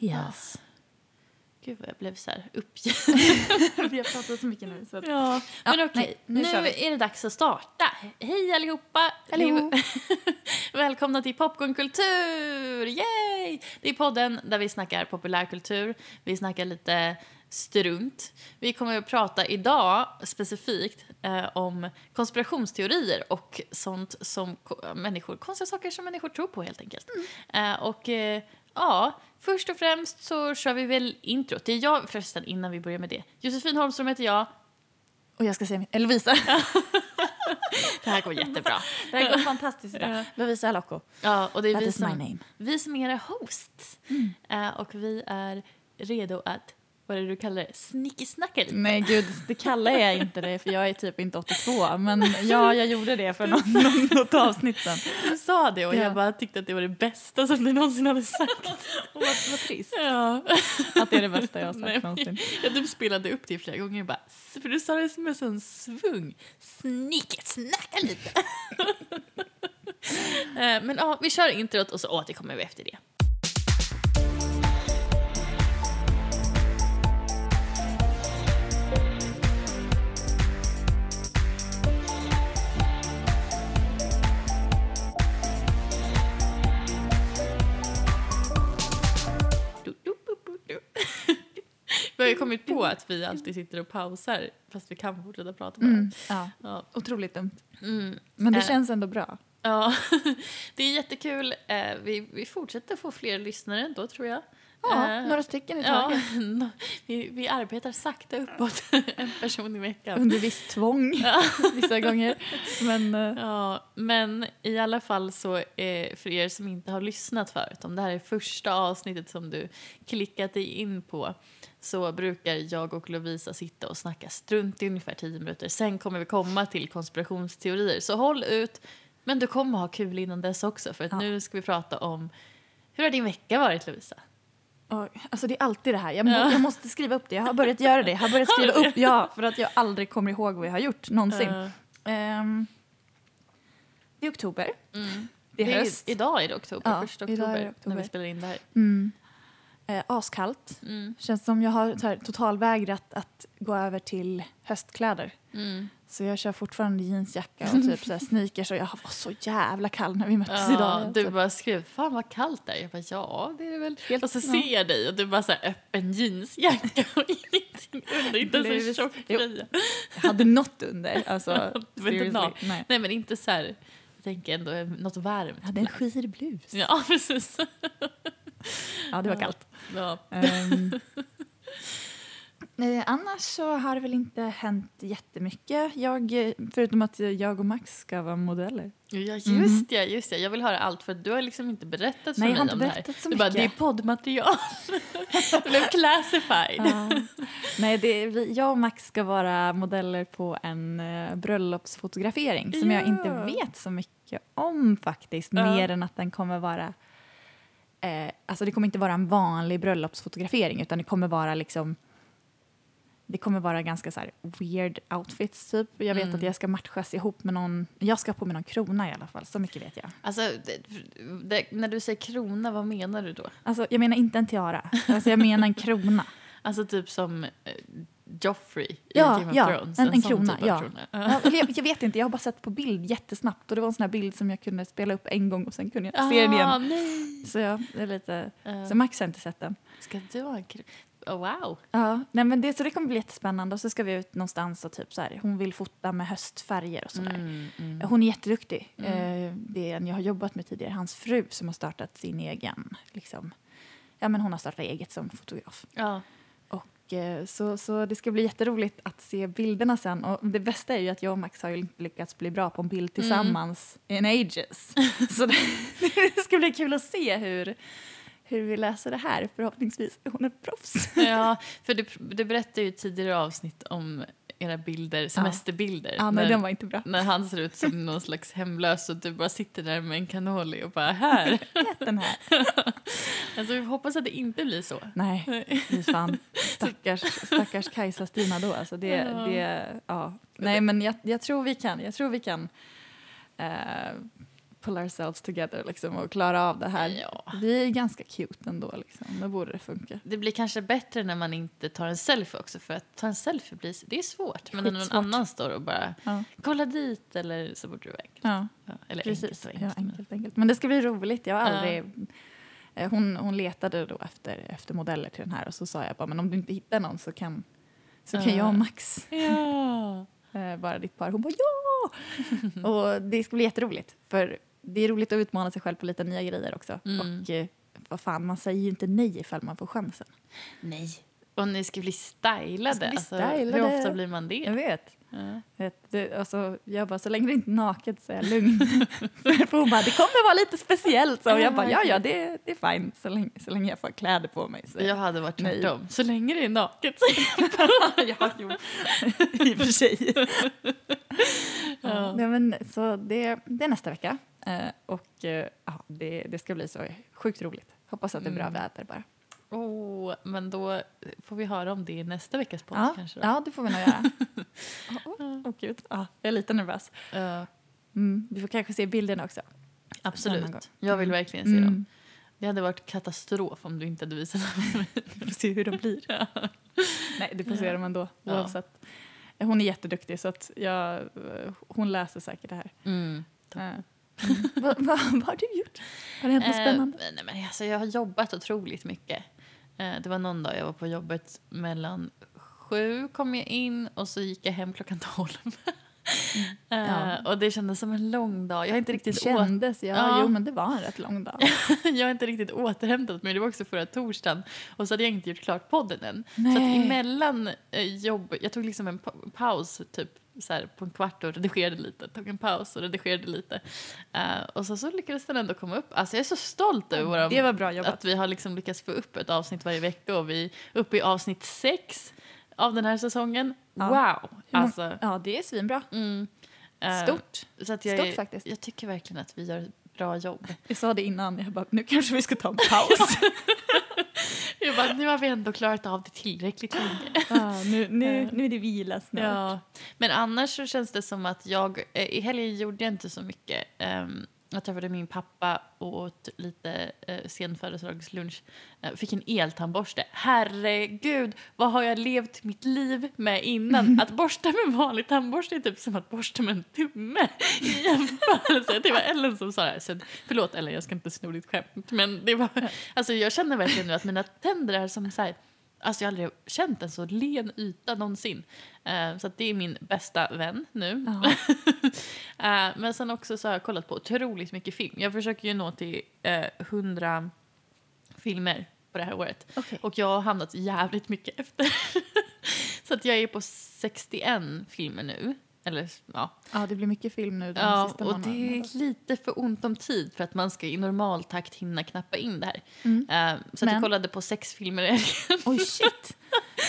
Yes. Gud vad jag blev så här uppgiven. Vi har pratat så mycket nu. Så att... Ja, Ja, men okej. nej, nu nu är det dags att starta. Hej allihopa! Är- Välkomna till Popcornkultur! Yay! Det är podden där vi snackar populärkultur, vi snackar lite strunt. Vi kommer att prata idag specifikt eh, om konspirationsteorier och sånt som ko- människor, konstiga saker som människor tror på helt enkelt. Mm. Eh, och eh, ja, först och främst så kör vi väl introt. Det är jag förresten innan vi börjar med det. Josefin Holmström heter jag. Och jag ska säga mitt... Lovisa. Det här går jättebra. Det här går fantastiskt idag. Lovisa Alocco. Ja, och det är That vi is my som, name. vi som är era hosts. Eh, och vi är redo att, vad är det du kallar det, snickesnacka lite. Nej gud, det kallar jag inte det för jag är typ inte 82. Men ja, jag gjorde det för någon, någon, något avsnitt sen. Du sa det och Ja. jag bara tyckte att det var det bästa som du någonsin hade sagt. Och vad, vad trist ja. att det är det bästa jag har sagt Nej, någonsin. ja, du spelade upp det flera gånger bara, för du sa det som en sån svung. Snickesnacka lite. Eh, Men ja, vi kör introt och så återkommer vi efter det. Har ju kommit på att vi alltid sitter och pausar fast vi kan fortsätta prata bara. Mm, ja, Ja. otroligt dumt. Mm. Men det Eh. känns ändå bra. Ja, det är jättekul. Eh, Vi, vi fortsätter få fler lyssnare ändå, tror jag. Ja, Eh, några stycken i Ja, taget. no- vi, vi arbetar sakta uppåt, en person i veckan. Under visst tvång vissa gånger. Men Ja, men i alla fall så för er som inte har lyssnat förut, om det här är första avsnittet som du klickat dig in på så brukar jag och Lovisa sitta och snacka strunt i ungefär 10 minuter. Sen kommer vi komma till konspirationsteorier, så håll ut. Men du kommer ha kul innan dess också, för att Ja. nu ska vi prata om hur har din vecka varit, Lovisa? alltså det är alltid det här. Jag, må, jag måste skriva upp det. Jag har börjat göra det. Jag har börjat skriva upp, ja, för att jag aldrig kommer ihåg vad jag har gjort någonsin. Eh, Ehm, det är oktober. mm. Det är höst. idag är det oktober, Ja, första oktober, det när oktober. vi spelar in det här. Mm. Eh, askallt. Mm. Känns som jag har här, totalvägrat att gå över till höstkläder. Mm. Så jag kör fortfarande jeansjacka och typ så här sneakers och jag var så jävla kall när vi möttes Ja, idag. du Så- bara skrev “Fan vad kallt det är”. Jag bara “Ja, det är det väl”. Helt- och så ja. ser jag dig och du bara så här öppen jeansjacka och ingenting under. Inte ens en tjock Jo. tröja. Jag hade något under. Alltså, seriously. Nej. Nej men inte så här, jag tänker ändå något varmt. Jag hade en skir blus. Ja, precis. Ja, det var kallt. Ja. Ehm, eh, annars så har det väl inte hänt jättemycket. Jag, förutom att jag och Max ska vara modeller. Ja, just ja, just ja. Jag vill höra allt för du har liksom inte berättat för Nej, jag mig om det här. berättat så du bara, det är mycket. poddmaterial. det blev classified. Ja. Nej, det är, jag och Max ska vara modeller på en uh, bröllopsfotografering som jag Ja. inte vet så mycket om faktiskt. Ja. Mer än att den kommer vara... Eh, alltså det kommer inte vara en vanlig bröllopsfotografering utan det kommer vara liksom... Det kommer vara ganska så här weird outfits typ. Jag vet Mm. att jag ska matchas ihop med någon... Jag ska ha på mig någon krona i alla fall, så mycket vet jag. Alltså, det, det, när du säger krona, vad menar du då? Alltså jag menar inte en tiara, alltså jag menar en krona. Alltså typ som eh, Joffrey i Ja, Game of ja, Thrones. en- en sån krona, typ ja. krona. Ja, jag, jag vet inte, jag har bara sett på bild jättesnabbt och det var en sån här bild som jag kunde spela upp en gång och sen kunde jag se den Ah, igen. nej. Så ja, det är lite... Eh, Så Max har inte sett den. ska du ha en krona? Oh, wow. Ja, nej men det, så det kommer bli jättespännande och så ska vi ut någonstans och typ så här, hon vill fota med höstfärger och sådär. Mm, mm. Hon är jätteduktig. Mm. Eh, det är en jag har jobbat med tidigare, hans fru som har startat sin egen, liksom, ja men hon har startat eget som fotograf. Ja. Eh, så, så det ska bli jätteroligt att se bilderna sen. Och det bästa är ju att jag och Max har lyckats bli bra på en bild tillsammans in ages. så det, det ska bli kul att se hur, hur vi läser det här. Förhoppningsvis hon är proffs. ja, för du, du berättade ju tidigare avsnitt om era bilder, semesterbilder. Ja, när, den var inte bra. när han ser ut som någon slags hemlös och du bara sitter där med en cannoli och bara här. Den här. Alltså vi hoppas att det inte blir så. Nej, fy fan. Stackars, stackars Kajsa-Stina då. Alltså det, Ja. det, ja. Nej, men jag, jag tror vi kan. Jag tror vi kan eh, pull ourselves together liksom, och klara av det här. Ja. Vi är ganska cute ändå, liksom. då borde det funka. Det blir kanske bättre när man inte tar en selfie också för att ta en selfie blir, det är svårt. Men när någon annan står och bara Ja, kolla dit eller så borde det vara enkelt. ja Ja, eller precis. enkelt ja, enkelt. enkelt. Men det ska bli roligt. Jag har aldrig... Eh, Hon, hon letade då efter, efter modeller till den här och så sa jag bara, men om du inte hittar någon så kan, så kan Ja. jag och Max Ja. eh, vara ditt par. Hon bara ja! och det ska bli jätteroligt. För det är roligt att utmana sig själv på lite nya grejer också. Mm. Och eh, vad fan, man säger ju inte nej ifall man får chansen. Nej. Och ni ska bli stylade. Ska bli Alltså, stylade. Hur ofta blir man Jag det? vet. Ja. Vet, du, alltså, jag bara, så länge det inte är naket så är jag lugn. för hon bara, det kommer vara lite speciellt. Så jag bara, ja ja, det, det är fine så länge, så länge jag får kläder på mig. Så. Jag hade varit tvärtom. Så länge det är naket. ja, jo. I och för sig. Ja. Nej, men, så det, det är nästa vecka. Eh, och eh, ja, det, det ska bli så sjukt roligt. Hoppas att det är bra Mm. väder bara. Oh, men då får vi höra om det i nästa veckas podd Ja, kanske. Då. ja, det får vi nog göra. Åh, oh, oh, gud. Ja, jag är lite nervös. Ja, Mm, vi får kanske se bilderna också. Absolut. Jag vill Mm. verkligen se dem. Mm. Det hade varit katastrof om du inte hade visat dem. Vi får se hur de blir. Nej, du får se dem ändå. Ja. Hon är jätteduktig så att jag, hon läser säkert det här. Mm. Eh, mm. vad, vad, vad har du gjort? Har det hänt något spännande? Eh, nej, men alltså, jag har jobbat otroligt mycket. Eh, det var någon dag jag var på jobbet mellan sju kom jag in och så gick jag hem klockan tolv. Eh, Ja. Och det kändes som en lång dag. Jag har inte riktigt, kändes, ja, Ja. Jo, men det var en rätt lång dag. jag har inte riktigt återhämtat mig. Det var också förra torsdagen. Och så hade jag inte gjort klart podden än. Så att Nej. emellan eh, jobb, jag tog liksom en pa paus typ så här, på en kvart och redigerade lite. Tog en paus och redigerade lite. Eh, och så, så lyckades den ändå komma upp. Alltså jag är så stolt över våra Det var bra jobbat. att vi har liksom lyckats få upp ett avsnitt varje vecka och vi är uppe i avsnitt sex av den här säsongen. Ja. Wow! Alltså, Ja, det är svinbra. mm, eh, Stort. Så att jag, Stort faktiskt. jag tycker verkligen att vi gör ett bra jobb. Jag sa det innan, jag bara, nu kanske vi ska ta en paus. Jag bara, nu har vi ändå klarat av det tillräckligt länge. ja, nu, nu, nu är det vila snart. Ja. Men annars så känns det som att jag, eh, i helgen gjorde jag inte så mycket. Ehm, jag träffade min pappa och åt lite eh, sen födelsedagslunch. Eh, fick en eltandborste. Herregud, vad har jag levt mitt liv med innan? Att borsta med vanlig tandborste är typ som att borsta med en tumme i jämförelse. Det var Ellen som sa det här. Förlåt Ellen, jag ska inte sno ditt skämt. Men det var, alltså, jag känner verkligen nu att mina tänder är som så här, Alltså jag har aldrig känt en så len yta någonsin. Eh, så det är min bästa vän nu. Ja. Eh, men sen också så har jag kollat på otroligt mycket film. Jag försöker ju nå till eh, 100 filmer på det här året. Okej. Och jag har hamnat jävligt mycket efter. så att jag är på 61 filmer nu. Eller ja, ja, det blir mycket film nu den ja sista och det är lite för ont om tid för att man ska i normal takt hinna knappa in det här. Mm. Eh, så att jag Men- kollade på sex filmer i. Oj, shit.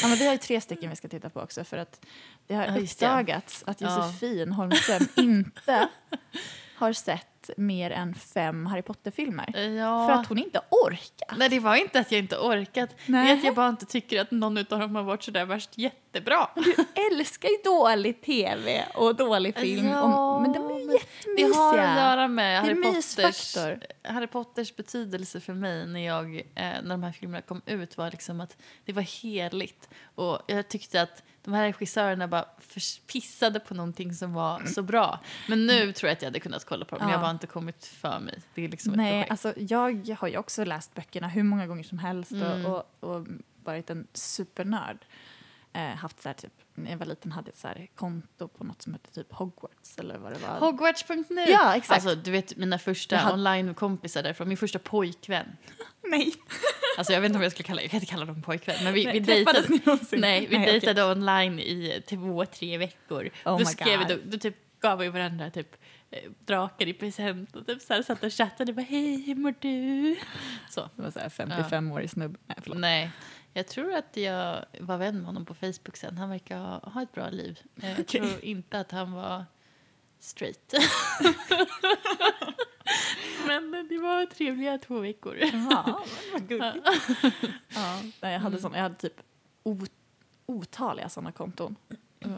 Ja, men vi har ju tre stycken vi ska titta på också för att det har Ja, just det. uppdagats att Ja. Josefin Holmström inte har sett mer än fem Harry Potter-filmer. Ja. För att hon inte orkar. Nej, det var inte att jag inte orkat. Det Nej. är att jag bara inte tycker att någon av dem har varit sådär värst jättebra. Du älskar ju dålig tv och dålig film. Ja, och, men de är jättemysiga. Det har att göra med Det Harry Potters. Harry Potters betydelse för mig när, jag, eh, när de här filmerna kom ut var liksom att det var heligt. Och jag tyckte att de här regissörerna bara pissade på någonting som var så bra. Men nu tror jag att jag hade kunnat kolla på dem, Ja. jag bara inte kommit för mig. Det är liksom ett Nej, projekt. alltså jag har ju också läst böckerna hur många gånger som helst Mm. och, och, varit en supernörd. Eh, haft så här, typ, när jag var liten hade jag ett konto på något som hette typ Hogwarts eller vad det var. Hogwarts.nu! Ja, exakt. Alltså, du vet mina första hade- online-kompisar därifrån, min första pojkvän. Nej, Alltså jag vet inte om jag skulle kalla jag kan inte kalla dem pojkvän, men vi, vi träffades dejtade. Nej, vi okej. dejtade online i två, tre veckor. Oh då skrev vi, då, då typ gav vi varandra typ drakar i present och typ så här satt och chattade bara hej, hur mår du? Så. Det var så här 55-årig snubbe. Nej, förlåt. Nej, jag tror att jag var vän med honom på Facebook sen. Han verkar ha, ha ett bra liv. Eh, Jag Okej. tror inte att han var straight. Men det var trevliga två veckor. Ja, vad gulligt. ja, nej, jag, hade Mm. sån, jag hade typ otaliga såna konton. Uh,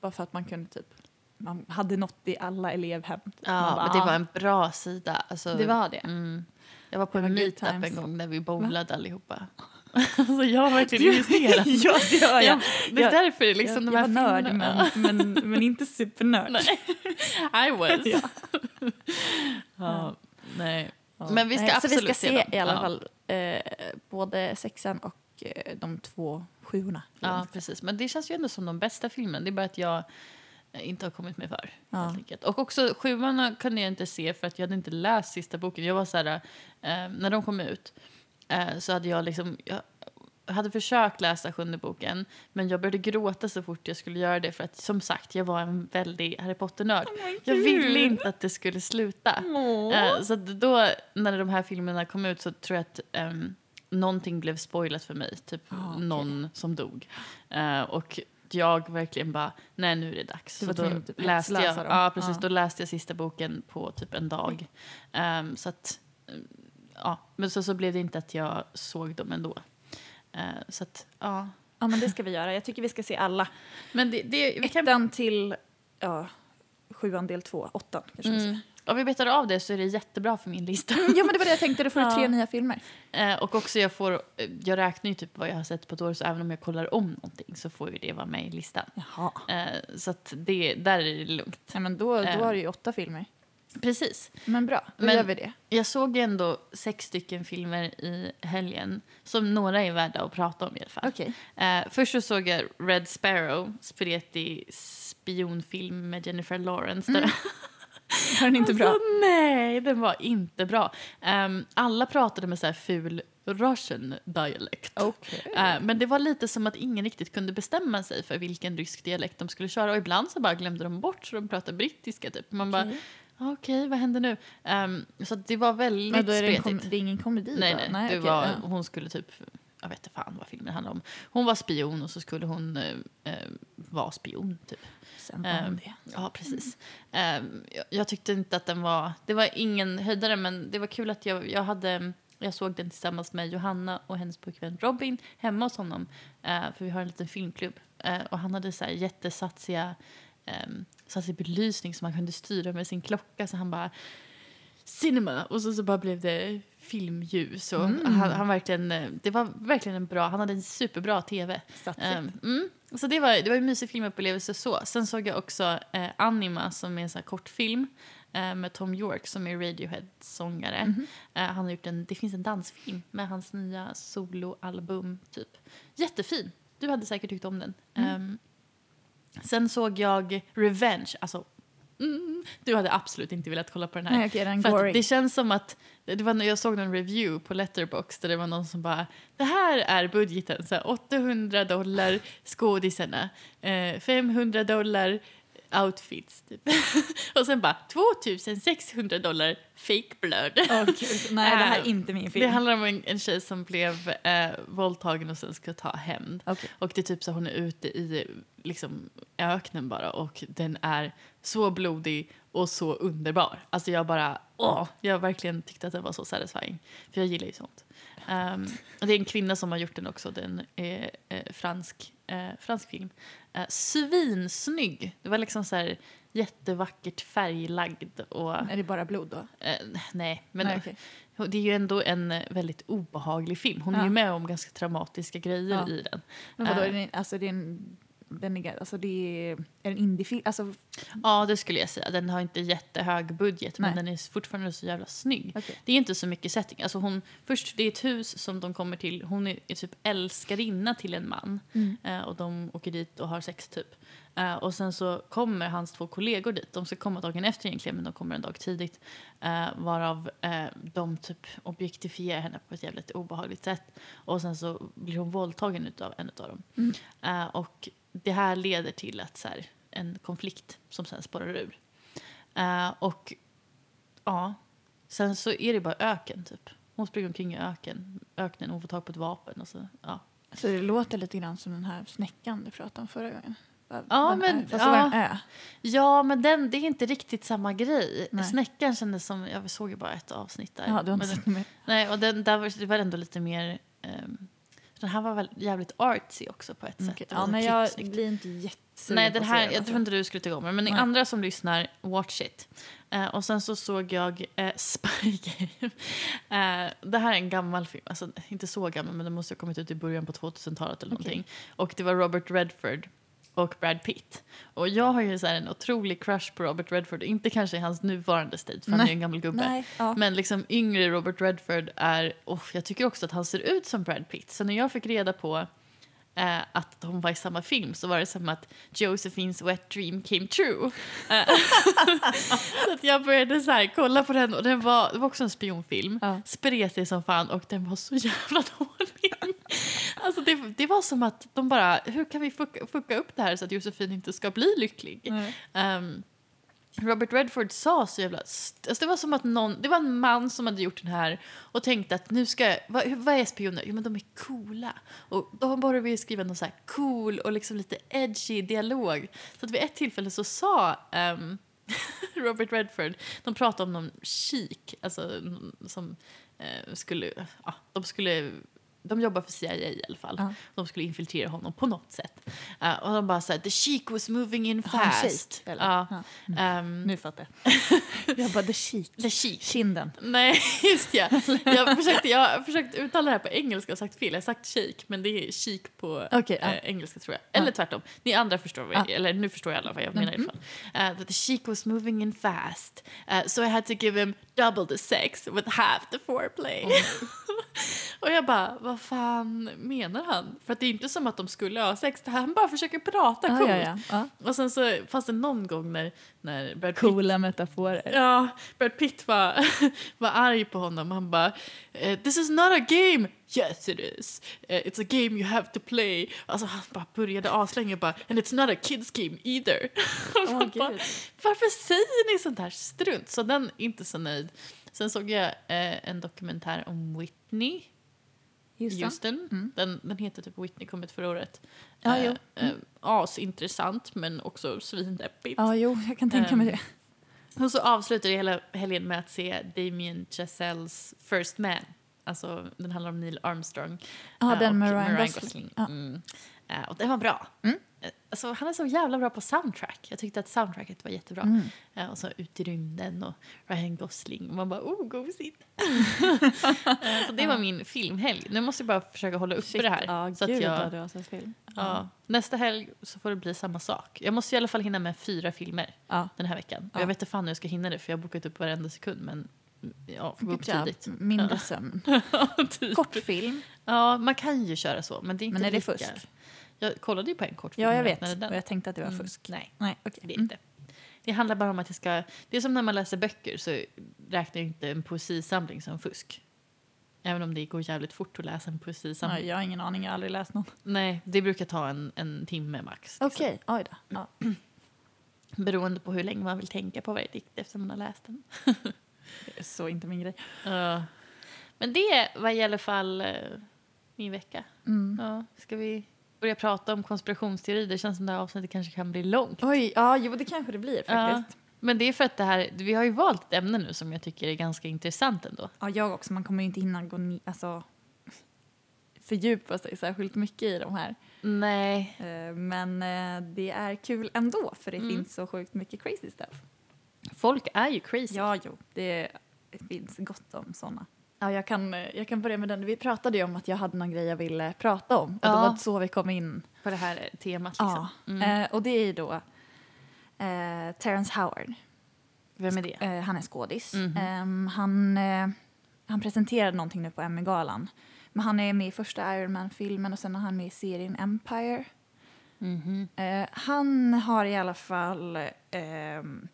bara för att man kunde typ man hade nått i alla elevhem. Ja, bara, men det "Ah, var en bra sida. Alltså, det var det. Mm. Jag var på en meetup en gång när vi bowlade allihopa. alltså jag har verkligen investerat. ja, det gör jag. Ja, det är Jag- därför det är liksom jag, de här jag var nörd, men, men, men inte supernörd. Nej, I was. Ja. Ja, nej. Ja. Men vi ska Nej, så absolut vi ska se se dem. i alla Ja. fall eh, både sexan och eh, de två sjuorna. Ja, precis. Men det känns ju ändå som de bästa filmerna. Det är bara att jag inte har kommit mig för. Ja. Och också sjuan kunde jag inte se för att jag hade inte läst sista boken. Jag var så här, eh, när de kom ut eh, så hade jag liksom, jag hade försökt läsa sjunde boken men jag började gråta så fort jag skulle göra det för att som sagt jag var en väldig Harry Potter-nörd. jag ville inte att det skulle sluta. Eh, så då när de här filmerna kom ut så tror jag att um, någonting blev spoilat för mig. Typ Ah, okej. någon som dog. Eh, och jag verkligen bara, nej nu är det dags. Du var Så tvungen då att typ läste jag, dem. ja, precis, Ja. då läste jag sista boken på typ en dag. Ehm, så att, mm, ja, men så, så blev det inte att jag såg dem ändå. Eh, så att, ja. Ja, men det ska vi göra. Jag tycker vi ska se alla. Men det, det, vi kan, Ettan till ja, sjuan del två, åttan kanske mm. Om vi betar av det så är det jättebra för min lista. Ja, men det var det jag tänkte. Då får du Ja. tre nya filmer. Eh, och också jag får, eh, jag räknar ju typ vad jag har sett på ett år så även om jag kollar om någonting så får ju det vara med i listan. Jaha. Eh, så att det, där är det lugnt. Ja, men då, då Eh. har du ju åtta filmer. Precis. Men bra, då Men- gör vi det. Jag såg ändå sex stycken filmer i helgen som några är värda att prata om i alla fall. Okej. Eh, först så såg jag Red Sparrow, spretig spionfilm med Jennifer Lawrence. Där. Var den inte bra? Alltså, nej, den var inte bra. Ehm, alla pratade med så här ful Russian dialekt. Okej. Eh, men det var lite som att ingen riktigt kunde bestämma sig för vilken rysk dialekt de skulle köra. Och ibland så bara glömde de bort så de pratade brittiska. Typ. Man bara, Okej. okej, vad händer nu? Ehm, så det var väldigt Men då är det, spretigt. kom, det är ingen komedi Nej, då? nej, det okej, var, ja. hon skulle typ, jag vet inte fan vad filmen handlade om. Hon var spion och så skulle hon eh, eh, vara spion typ. Sen var hon Ehm, det. Ja, precis. Ehm, jag, jag tyckte inte att den var, det var ingen höjdare men det var kul att jag, jag hade, jag såg den tillsammans med Johanna och hennes pojkvän Robin hemma hos honom. Eh, för vi har en liten filmklubb. Eh, och han hade så här jättesatsiga, um, satsig belysning som man kunde styra med sin klocka så han bara cinema och så, så bara blev det filmljus och Mm. han, han verkligen, eh, det var verkligen en bra, han hade en superbra tv. Satsigt. Ehm, mm. Så det var, det var en mysig filmupplevelse så. Sen såg jag också eh, Anima som är en sån här kortfilm eh, med Tom York som är Radiohead-sångare. Mhm. Eh, han har gjort en, det finns en dansfilm med hans nya soloalbum typ. Jättefin. Du hade säkert tyckt om den. Mm. Ehm, sen såg jag Revenge, alltså mm, du hade absolut inte velat kolla på den här. Nej, okej, den För det känns som att, det var, jag såg någon review på Letterboxd där det var någon som bara, det här är budgeten, så här, 800 dollar skådisarna, eh, 500 dollar outfits typ. och sen bara 2600 dollar fake blood. Gud. Nej, det här är Äh, inte min Det film. handlar om en, en tjej som blev eh, våldtagen och sen ska ta hämnd. Okej. Och det är typ så hon är ute i liksom, öknen bara och den är så blodig och så underbar. Alltså jag bara, åh, jag verkligen tyckte att den var så satisfying. För jag gillar ju sånt. Och det är en kvinna som har gjort den också, den är eh, fransk, eh, fransk film. Uh, svinsnygg. Det var liksom så här jättevackert färglagd och Är det bara blod då? eh, nej, men Nej, okej. det är ju ändå en eh, väldigt obehaglig film. Hon är Ja. ju med om ganska traumatiska grejer Ja. i den. Men vadå, Eh. är det, alltså, det är en, den är, alltså det är, är en indiefilm? Alltså, Ja, det skulle jag säga. Den har inte jättehög budget, men Nej. den är fortfarande så jävla snygg. okej. Det är inte så mycket setting. Alltså hon, först, det är ett hus som de kommer till. Hon är, är typ älskarinna till en man. Mm. Eh, och de åker dit och har sex typ. Eh, och sen så kommer hans två kollegor dit. De ska komma dagen efter egentligen, men de kommer en dag tidigt. Eh, varav eh, de typ objektifierar henne på ett jävligt obehagligt sätt. Och sen så blir hon våldtagen av en av dem. Mm. Eh, och det här leder till att så här, en konflikt som sen spårar ur. Eh, och ja, sen så är det bara öken typ. Hon springer omkring i öken, öknen hon får tag på ett vapen. Och så, ja. Så det låter lite grann som den här snäckan du pratade om förra gången. Ja, den men- fast ja. ö. ja, men den, det är inte riktigt samma grej. Nej. Snäckan kändes som, jag såg ju bara ett avsnitt där. Ja, du har inte Men sett mer. Nej, och den, där var, det var ändå lite mer... ehm, Den här var väl jävligt artsy också på ett sätt. Det Ja, var nej, jag klippsnyggt. blir inte jättesugen Nej, den här, jag den, tror inte du skulle tycka om den. Men ni andra som lyssnar, watch it. Eh, och sen så såg jag eh, Spy Game. Eh, det här är en gammal film. Alltså, inte så gammal, men den måste ha kommit ut i början på 2000-talet eller Okej. någonting. Och det var Robert Redford och Brad Pitt. Och jag har ju så en otrolig crush på Robert Redford. Inte kanske i hans nuvarande state, för han är Nej. ju en gammal gubbe. Nej, ja. Men liksom yngre Robert Redford är... Oh, jag tycker också att han ser ut som Brad Pitt. Så när jag fick reda på eh, att de var i samma film så var det som att Josephines wet dream came true. Eh, så att jag började så här, kolla på den och den var, det var också en spionfilm. Ja. Spretig som fan och den var så jävla dålig. Alltså det, det var som att de bara, hur kan vi fucka, fucka upp det här så att Josefin inte ska bli lycklig? Ehm, Robert Redford sa så jävla... Alltså det var som att någon... Det var en man som hade gjort den här och tänkte att nu ska... Vad, vad är spioner? Jo, men de är coola. Och då började vi skriva någon så här cool och liksom lite edgy dialog. Så att vid ett tillfälle så sa ehm, Robert Redford... De pratade om någon chic, alltså som eh, skulle... Ja, de skulle... De jobbar för CIA i alla fall. Ja. De skulle infiltrera honom på något sätt. Eh, och de bara så här, the chic was moving in fast. Ja. Ja. Ehm, Nu fattar jag. jag bara, the chic. The chic. Kinden. Nej, just ja. Jag försökte, jag har försökt uttala det här på engelska och sagt fel. Jag har sagt chic, men det är chic på ja. eh, engelska tror jag. Eller tvärtom. Ni andra förstår vad eller nu förstår jag alla vad jag menar i fall. Uh, that the chic was moving in fast. Uh, so I had to give him double the sex with half the foreplay. Oh. och jag bara, vad fan menar han? För att det är inte som att de skulle ha sex, han bara försöker prata Ja, coolt. ja, ja. ja. Och sen så fanns det någon gång när, när Brad Pitt Coola metaforer. Ja, Brad Pitt var, var arg på honom. Han bara eh, “This is not a game!” “Yes it is! Eh, It's a game you have to play!” Alltså han bara började aslänge och bara “And it's not a kids game either!” Man bara. Varför säger ni sånt här strunt? Så den är inte så nöjd. Sen såg jag eh, en dokumentär om Whitney Houston. Den, den heter typ Whitney, kom ut förra året. Ja, Eh, eh, asintressant men också svindeppigt. Ja, jo, jag kan tänka mig Ehm, det. Och så avslutar det hela helgen med att se Damien Chazelles First Man. Alltså, den handlar om Neil Armstrong. Ja, eh, den och med Ryan Gosling. Ja. Mm. Eh, och den var bra. Mm. Eh, Alltså, han är så jävla bra på soundtrack. Jag tyckte att soundtracket var jättebra. Mm. Eh, och så Ut i rymden och Ryan Gosling. Och man bara, oh, gosigt. Så det var min filmhelg. Nu måste jag bara försöka hålla uppe det här. Ja, så att gud jag, vad du film. ja, nästa helg så får det bli samma sak. Jag måste i alla fall hinna med fyra filmer Ja. den här veckan. Ja. jag vet inte fan hur jag ska hinna det för jag har bokat upp varenda sekund men ja, får gå upp tidigt. Mindre sömn. Typ. Kortfilm. Ja, man kan ju köra så men det är inte Men är det lika. fusk? Jag kollade ju på en kortfilm Ja, jag vet. Den. Och jag tänkte att det var Mm, fusk. Nej, Nej, okej. det är Mm. inte. Det handlar bara om att jag ska... Det är som när man läser böcker så räknar jag inte en poesisamling som fusk. Även om det går jävligt fort att läsa en poesisamling. Ja, jag har ingen aning, jag har aldrig läst någon. Nej, det brukar ta en, en timme max. liksom. Okej, oj då. Ja. Beroende på hur länge man vill tänka på varje dikt efter man har läst den. Det är så inte min grej. Ja. Men det var i alla fall eh, min vecka. Mm. Ja, ska vi börja prata om konspirationsteori? Det känns som det här avsnittet kanske kan bli långt. Oj, ja, jo det kanske det blir Ja. faktiskt. Men det är för att det här, vi har ju valt ett ämne nu som jag tycker är ganska intressant ändå. Ja, jag också. Man kommer ju inte hinna gå ni- alltså, fördjupa sig särskilt mycket i de här. Nej. Eh, Men eh, det är kul ändå, för det Mm. finns så sjukt mycket crazy stuff. Folk är ju crazy. Ja, jo, det finns gott om såna. Ja, jag, kan, jag kan börja med den. Vi pratade ju om att jag hade någon grej jag ville prata om. Och Ja. det var så vi kom in. På det här temat liksom. Ja. Mm. Eh, och det är ju då eh, Terrence Howard. Vem är det? Eh, han är skådis. Mhm. Ehm, han, eh, han presenterade någonting nu på Emmy-galan. Men han är med i första Iron Man-filmen och sen är han med i serien Empire. Mhm. Eh, han har i alla fall ehm,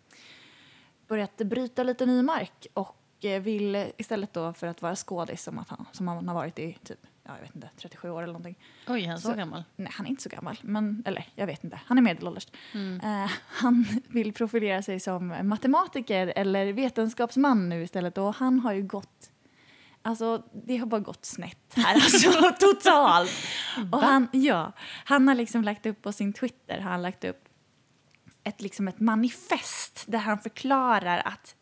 börjat bryta lite ny mark och vill istället då för att vara skådis som, att han, som han har varit i typ, ja, jag vet inte, 37 år eller någonting. Oj, han är så, Så- gammal. Nej, han är inte så gammal, men, eller jag vet inte, han är medelålders. Mm. Eh, han vill profilera sig som matematiker eller vetenskapsman nu istället och han har ju gått Alltså det har bara gått snett här, alltså totalt. Och han, ja, han har liksom lagt upp på sin Twitter, har han lagt upp ett, liksom ett manifest där han förklarar att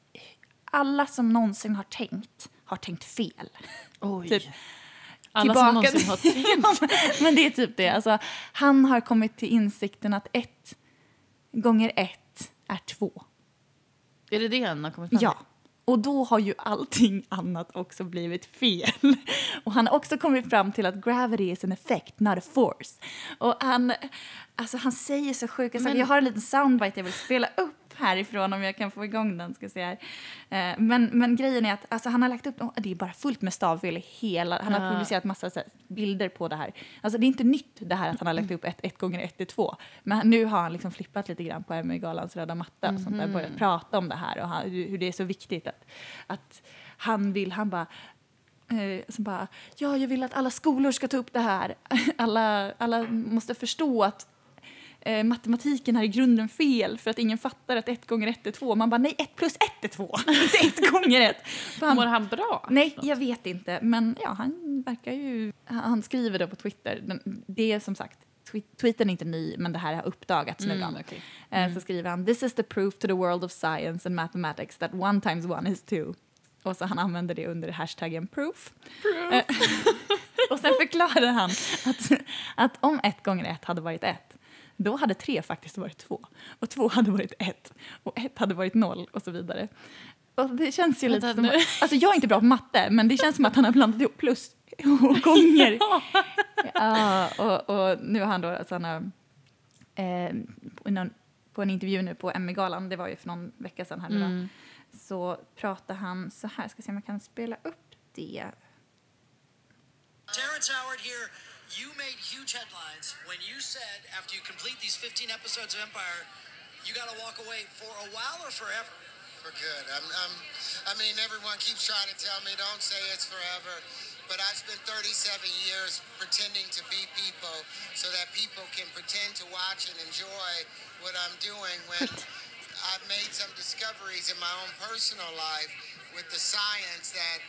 alla som någonsin har tänkt har tänkt fel. Oj. Typ. Alla som någonsin har tänkt. Men det är typ det. Alltså, han har kommit till insikten att ett gånger ett är två. Är det det han har kommit fram till? Ja. Och då har ju allting annat också blivit fel. Och han har också kommit fram till att gravity is an effect, not a force. Och han, alltså han säger så sjuka saker. Jag har en liten soundbite jag vill spela upp härifrån om jag kan få igång den. Ska säga. Eh, men, men grejen är att alltså, han har lagt upp, det är bara fullt med stavfel hela, han har ja. publicerat massa här, bilder på det här. Alltså det är inte nytt det här att han har lagt upp ett, ett gånger ett är två. Men nu har han liksom flippat lite grann på ME-galans röda matta och sånt där, mhm. börjat prata om det här och han, hur det är så viktigt att, att han vill, han bara Eh, som bara, ja, jag vill att alla skolor ska ta upp det här. Alla, alla måste förstå att eh, matematiken är i grunden fel för att ingen fattar att ett gånger ett är två. Man bara nej, ett plus ett är två, inte ett gånger ett. Han, Mår han bra? Nej, jag vet inte. Men ja, han verkar ju... Han skriver det på Twitter. Det är som sagt tweeten är inte ny, men det här har uppdagats nu. Mm, okay. Eh, mm. Så skriver han “This is the proof to the world of science and mathematics that one times one is two”. Och så han använder det under hashtaggen proof. proof. Eh, och sen förklarar han att, att om ett gånger ett hade varit ett då hade tre faktiskt varit två. Och två hade varit ett. Och ett hade varit noll och så vidare. Och det känns ju lite som... Alltså jag är inte bra på matte, men det känns som att han har blandat ihop plus och gånger. ja, och, och, nu har han då... Alltså han har, eh, på, någon, på en intervju nu på ME-galan, det var ju för någon vecka sedan här mm. så pratar han så här, ska se om jag kan spela upp det. Terrence Howard here you made huge headlines when you said after you complete these 15 episodes of Empire, you got to walk away for a while or forever. For good. I'm, I'm, I mean, everyone keeps trying to tell me don't say it's forever, but I've spent 37 years pretending to be people so that people can pretend to watch and enjoy what I'm doing when I've made some discoveries in my own personal life with the science that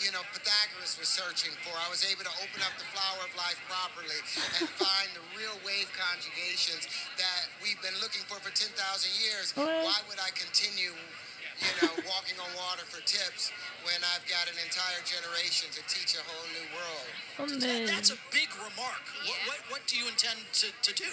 you know, Pythagoras was searching for. I was able to open up the flower of life properly and find the real wave conjugations that we've been looking for for 10,000 years. Why would I continue, you know, walking on water for tips when I've got an entire generation to teach a whole new world? Oh, that's a big remark. What, what, what do you intend to, to do?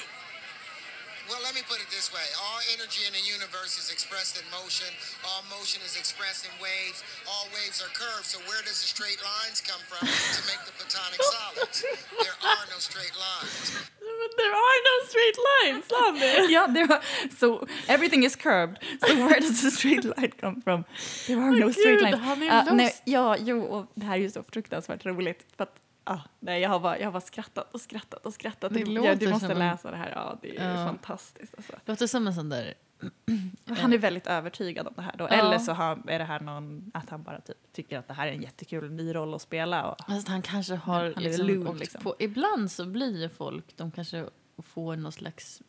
Well, let me put it this way. All energy in the universe is expressed in motion. All motion is expressed in waves. All waves are curved. So where does the straight lines come from to make the platonic solids? There are no straight lines. But there are no straight lines, Lander. yeah, there are. So everything is curved. So where does the straight line come from? There are no straight lines. Uh, nej, ja, jo, och det här är ju så fruktansvärt roligt. För att Ah, nej, jag har, bara, jag har bara skrattat och skrattat och skrattat. Det du, ja, du måste läsa det här. Ja, det är ja. fantastiskt. Alltså. Det låter som en sån där... Han är väldigt övertygad om det här. Då. Ja. Eller så har, är det här någon, att han bara typ, tycker att det här är en jättekul ny roll att spela. Och, alltså, han kanske har han liksom, lugn, liksom. På, ibland så blir folk, de kanske får någon slags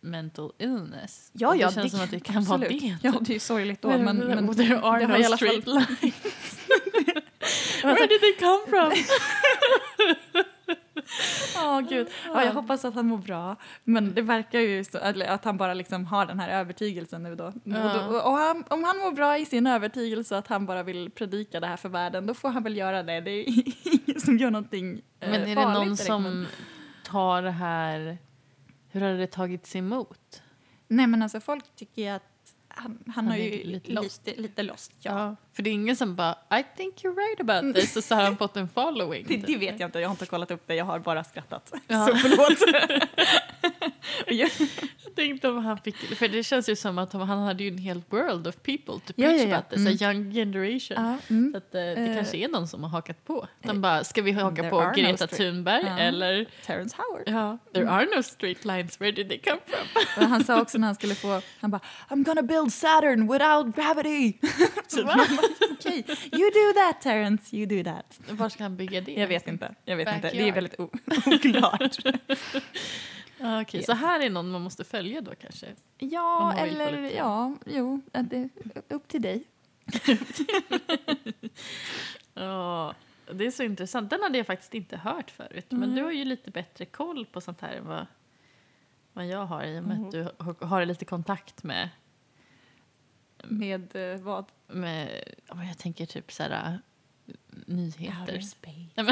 mental illness. Ja, ja, det känns det, som att det kan absolut. vara det. Ja, det är sorgligt då. Men, men, men there are no straight lines. Where did they come from? Ja, oh, gud. Ja, jag hoppas att han mår bra. Men det verkar ju så, att han bara liksom har den här övertygelsen nu då. Ja. Och, då, och han, om han mår bra i sin övertygelse att han bara vill predika det här för världen, då får han väl göra det. Det är ingen som gör någonting eh, Men är det någon direkt, som men... tar det här... Hur har det tagits emot? Nej, men alltså folk tycker att han, han, han har ju lite lost. Lite, lite lost ja. ja. För det är ingen som bara I think you're right about mm. this och så har han fått en following. Det, det, typ. vet jag inte, jag har inte kollat upp det, jag har bara skrattat. Ja. Så förlåt. jag tänkte om han fick, för det känns ju som att han hade ju en hel world of people to preach ja, ja, about this, mm. a young generation. Mm. Så att, uh, det uh, kanske är någon som har hakat på. De bara, ska vi haka på Greta no Thunberg uh, eller? Terrence Howard. Ja, there are no straight lines, where did they come from? han sa också när han skulle få, han bara, I'm gonna build Saturn without gravity. Okej, okay. you do that Terrence, you do that. Var ska han bygga det? Jag vet inte, jag vet inte. det är väldigt oklart. Okej, okay, yes. så här är någon man måste följa då kanske? Ja, eller ja, jo, det, upp till dig. ja, det är så intressant. Den hade jag faktiskt inte hört förut. Mm. Men du har ju lite bättre koll på sånt här än vad, vad jag har i och med mm. att du har lite kontakt med med eh, vad? Med, jag tänker typ så här, nyheter. Outer space.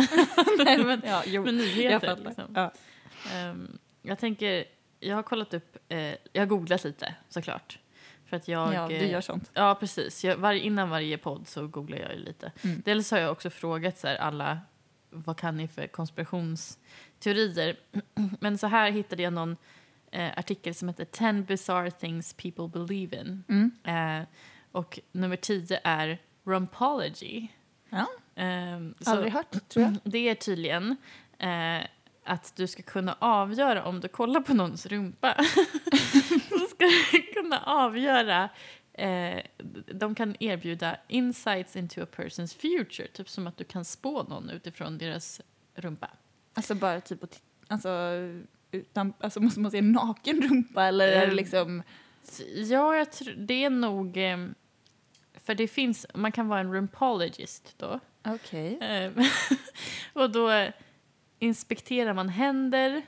Nej, men, ja, jo. men jag nyheter fattar. liksom. Ja. Ehm, jag tänker, jag har kollat upp, eh, jag har googlat lite såklart. För att jag... ja, du eh, gör sånt. Ja, precis. Jag, varje, innan varje podd så googlar jag ju lite. Mm. Dels har jag också frågat så här, alla, vad kan ni för konspirationsteorier? Men så här hittade jag någon eh, artikel som heter 10 bizarre things people believe in. Mm. Eh, och nummer 10 är rumpology. Ja, så aldrig hört, tror jag. det är tydligen eh, att du ska kunna avgöra om du kollar på någons rumpa. så ska du kunna avgöra eh, de kan erbjuda insights into a person's future. Typ som att du kan spå någon utifrån deras rumpa. Alltså bara typ att alltså, utan, alltså måste man se en naken rumpa eller är det Ehm, liksom... Ja, jag tror, det är nog... Eh, för det finns, man kan vara en rumpologist då. Okej. Eh, och då inspekterar man händer.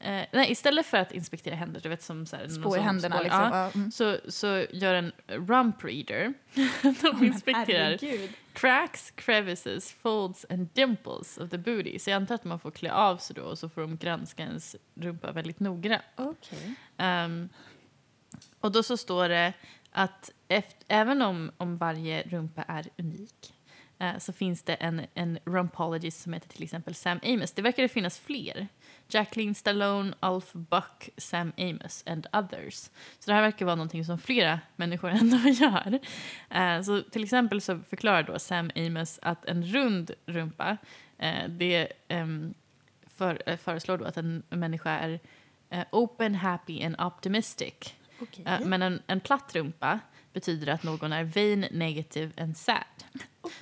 Eh, nej, istället för att inspektera händer, du vet som så här, någon Spå i händerna spår- liksom. ja. Mm. så, så gör en rump reader. De inspekterar Herregud. cracks, crevices, folds and dimples of the booty. Så jag antar att man får klä av sig då och så får de granska ens rumpa väldigt noggrant. Okej. Ehm, och då så står det att eft- även om, om varje rumpa är unik eh, så finns det en, en rumpologist som heter till exempel Sam Amos. Det verkar det finnas fler. Jacqueline Stallone, Alf Buck, Sam Amos and others. Så det här verkar vara någonting som flera människor ändå gör. Eh, så till exempel så förklarar då Sam Amos att en rund rumpa, eh, det ehm, för, eh, föreslår då att en människa är eh, open, happy and optimistic. Okej. Eh, men en, en platt rumpa betyder att någon är vain, negative and sad.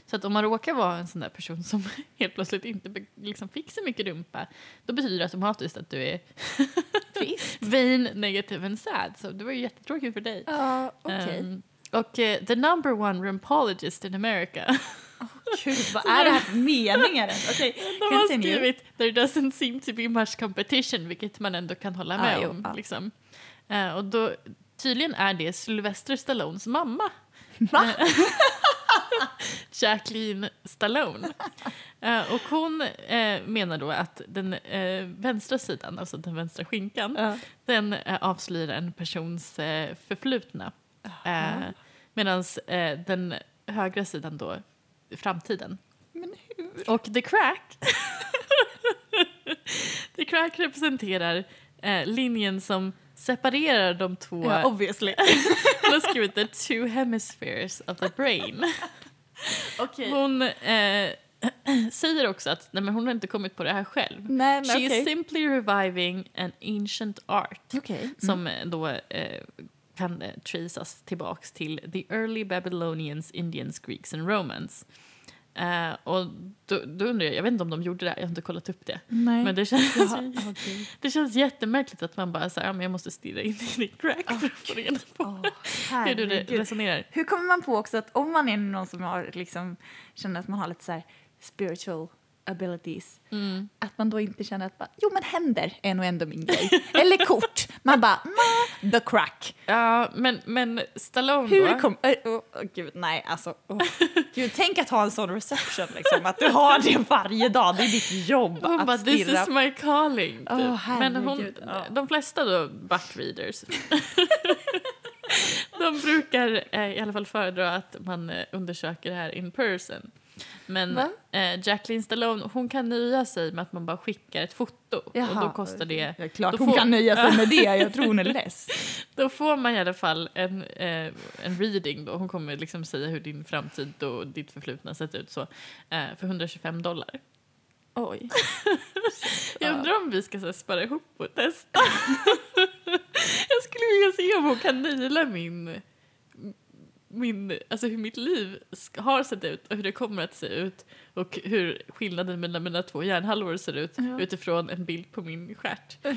Så att om man råkar vara en sån där person som helt plötsligt inte liksom fick så mycket rumpa, då betyder det automatiskt att du är Trist. vain, negative and sad. Så det var ju jättetråkigt för dig. Ja, okej. Ehm, och eh, the number one rumpologist in America, Gud, vad är det här för meningar ens? Okej, de har skrivit “There doesn't seem to be much competition”, vilket man ändå kan hålla med Ah, jo, om. ja. Liksom. Eh, och då, tydligen är det Sylvester Stallones mamma. Va? Jacqueline Stallone. Eh, och hon eh, menar då att den eh, vänstra sidan, alltså den vänstra skinkan, den avslöjar en persons förflutna. Medan den högra sidan då, framtiden. Men hur? Och the crack, the crack representerar linjen som separerar de två, Ja, obviously. hon har skrivit the two hemispheres of the brain. Okej. Hon eh, säger också att nej, men hon har inte kommit på det här själv. Nej, men She is okej. simply reviving an ancient art Okej. Mm. som eh, då eh, kan eh, tracas tillbaks till the early Babylonians, Indians, Greeks and Romans. Eh, och då, då undrar jag, jag vet inte om de gjorde det jag har inte kollat upp det. Nej. Men det känns, Jaha, okej. det känns jättemärkligt att man bara säger ja, men jag måste stirra in i ditt crack för att få reda på Åh, hur du resonerar. Hur kommer man på också att om man är någon som har liksom, känner att man har lite så spiritual abilities, Mm. att man då inte känner att bara, jo men händer är nog ändå min grej. Eller kort. Man bara, the crack. Ja, men, men Stallone Hur då? kom... Oh, oh, gud, nej alltså. Oh. Gud, tänk att ha en sån reception liksom, att du har det varje dag. Det är ditt jobb Hon att bara, this stirra. is my calling. Typ. Åh, Men hon, ja. de flesta då, buckreaders, de brukar eh, i alla fall föredra att man eh, undersöker det här in person. Men eh, Jacqueline Stallone, hon kan nöja sig med att man bara skickar ett foto. Och Jaha, då kostar det, Ja, klart då hon får- kan nöja sig med det. Jag tror hon är less. då får man i alla fall en, eh, en reading då. Hon kommer liksom säga hur din framtid och ditt förflutna sett ut så. Eh, för 125 dollar. Oj. Jag undrar om vi ska så här, spara ihop och testa. jag skulle vilja se om hon kan naila min, min, alltså hur mitt liv har sett ut och hur det kommer att se ut och hur skillnaden mellan mina två hjärnhalvor ser ut Ja. utifrån en bild på min stjärt. Eh,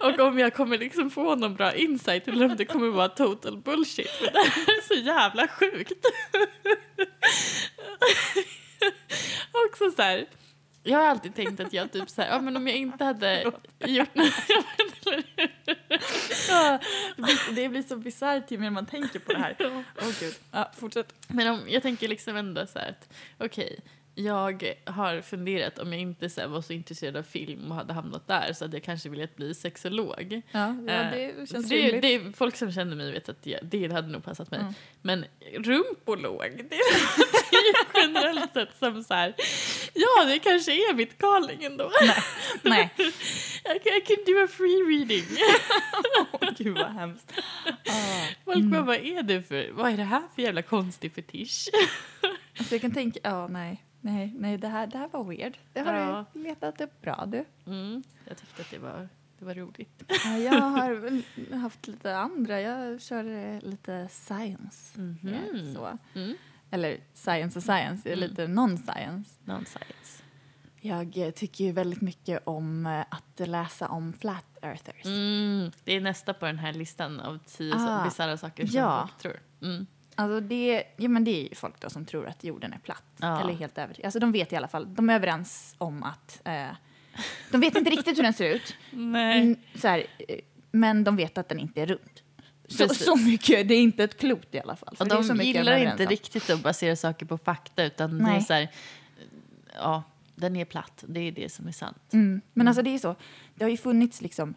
och om jag kommer liksom få någon bra insight eller om det kommer vara total bullshit. Men det här är så jävla sjukt. Också så här, jag har alltid tänkt att jag typ så här, ja men om jag inte hade gjort Ja, det, blir, så bisarrt ju mer man tänker på det här. Åh oh, gud. Ja, fortsätt. Men om, jag tänker liksom ändå så här att okej, jag har funderat om jag inte så här, var så intresserad av film och hade hamnat där så hade jag kanske velat bli sexolog. Ja, ja Eh, det känns det, det folk som känner mig vet att jag, det hade nog passat mig. Mm. Men rumpolog, det låter ju generellt sett som så här, ja det kanske är mitt calling ändå. Nej. I can, I can do a free reading. Åh, gud vad hemskt. Ah. Folk bara, vad är det för, vad är det här för jävla konstig fetisch? Alltså jag kan tänka, ja nej. Nej, nej det, här, det här var weird. Det har Ja. du letat upp bra du. Mm, jag tyckte att det var, det var roligt. Ja, jag har haft lite andra. Jag kör eh, lite science. Mhm. Ja, så. Mm. Eller science och science, Mm. lite non-science. Non-science. Jag eh, tycker ju väldigt mycket om eh, att läsa om flat earthers. Mm, det är nästa på den här listan av tio Ah, ah, bisarra saker som ja. folk tror. Mm. Alltså det, ja, men det är ju folk då som tror att jorden är platt. Ja. Eller helt övertygade. Alltså de vet i alla fall, de är överens om att eh, de vet inte riktigt hur den ser ut. Nej. Mm, så här, eh, men de vet att den inte är rund. Så, så mycket, det är inte ett klot i alla fall. Och de gillar överens inte riktigt att basera saker på fakta utan det är Nej. så här, ja, den är platt. Det är det som är sant. Mm. Men alltså det är så, det har ju funnits liksom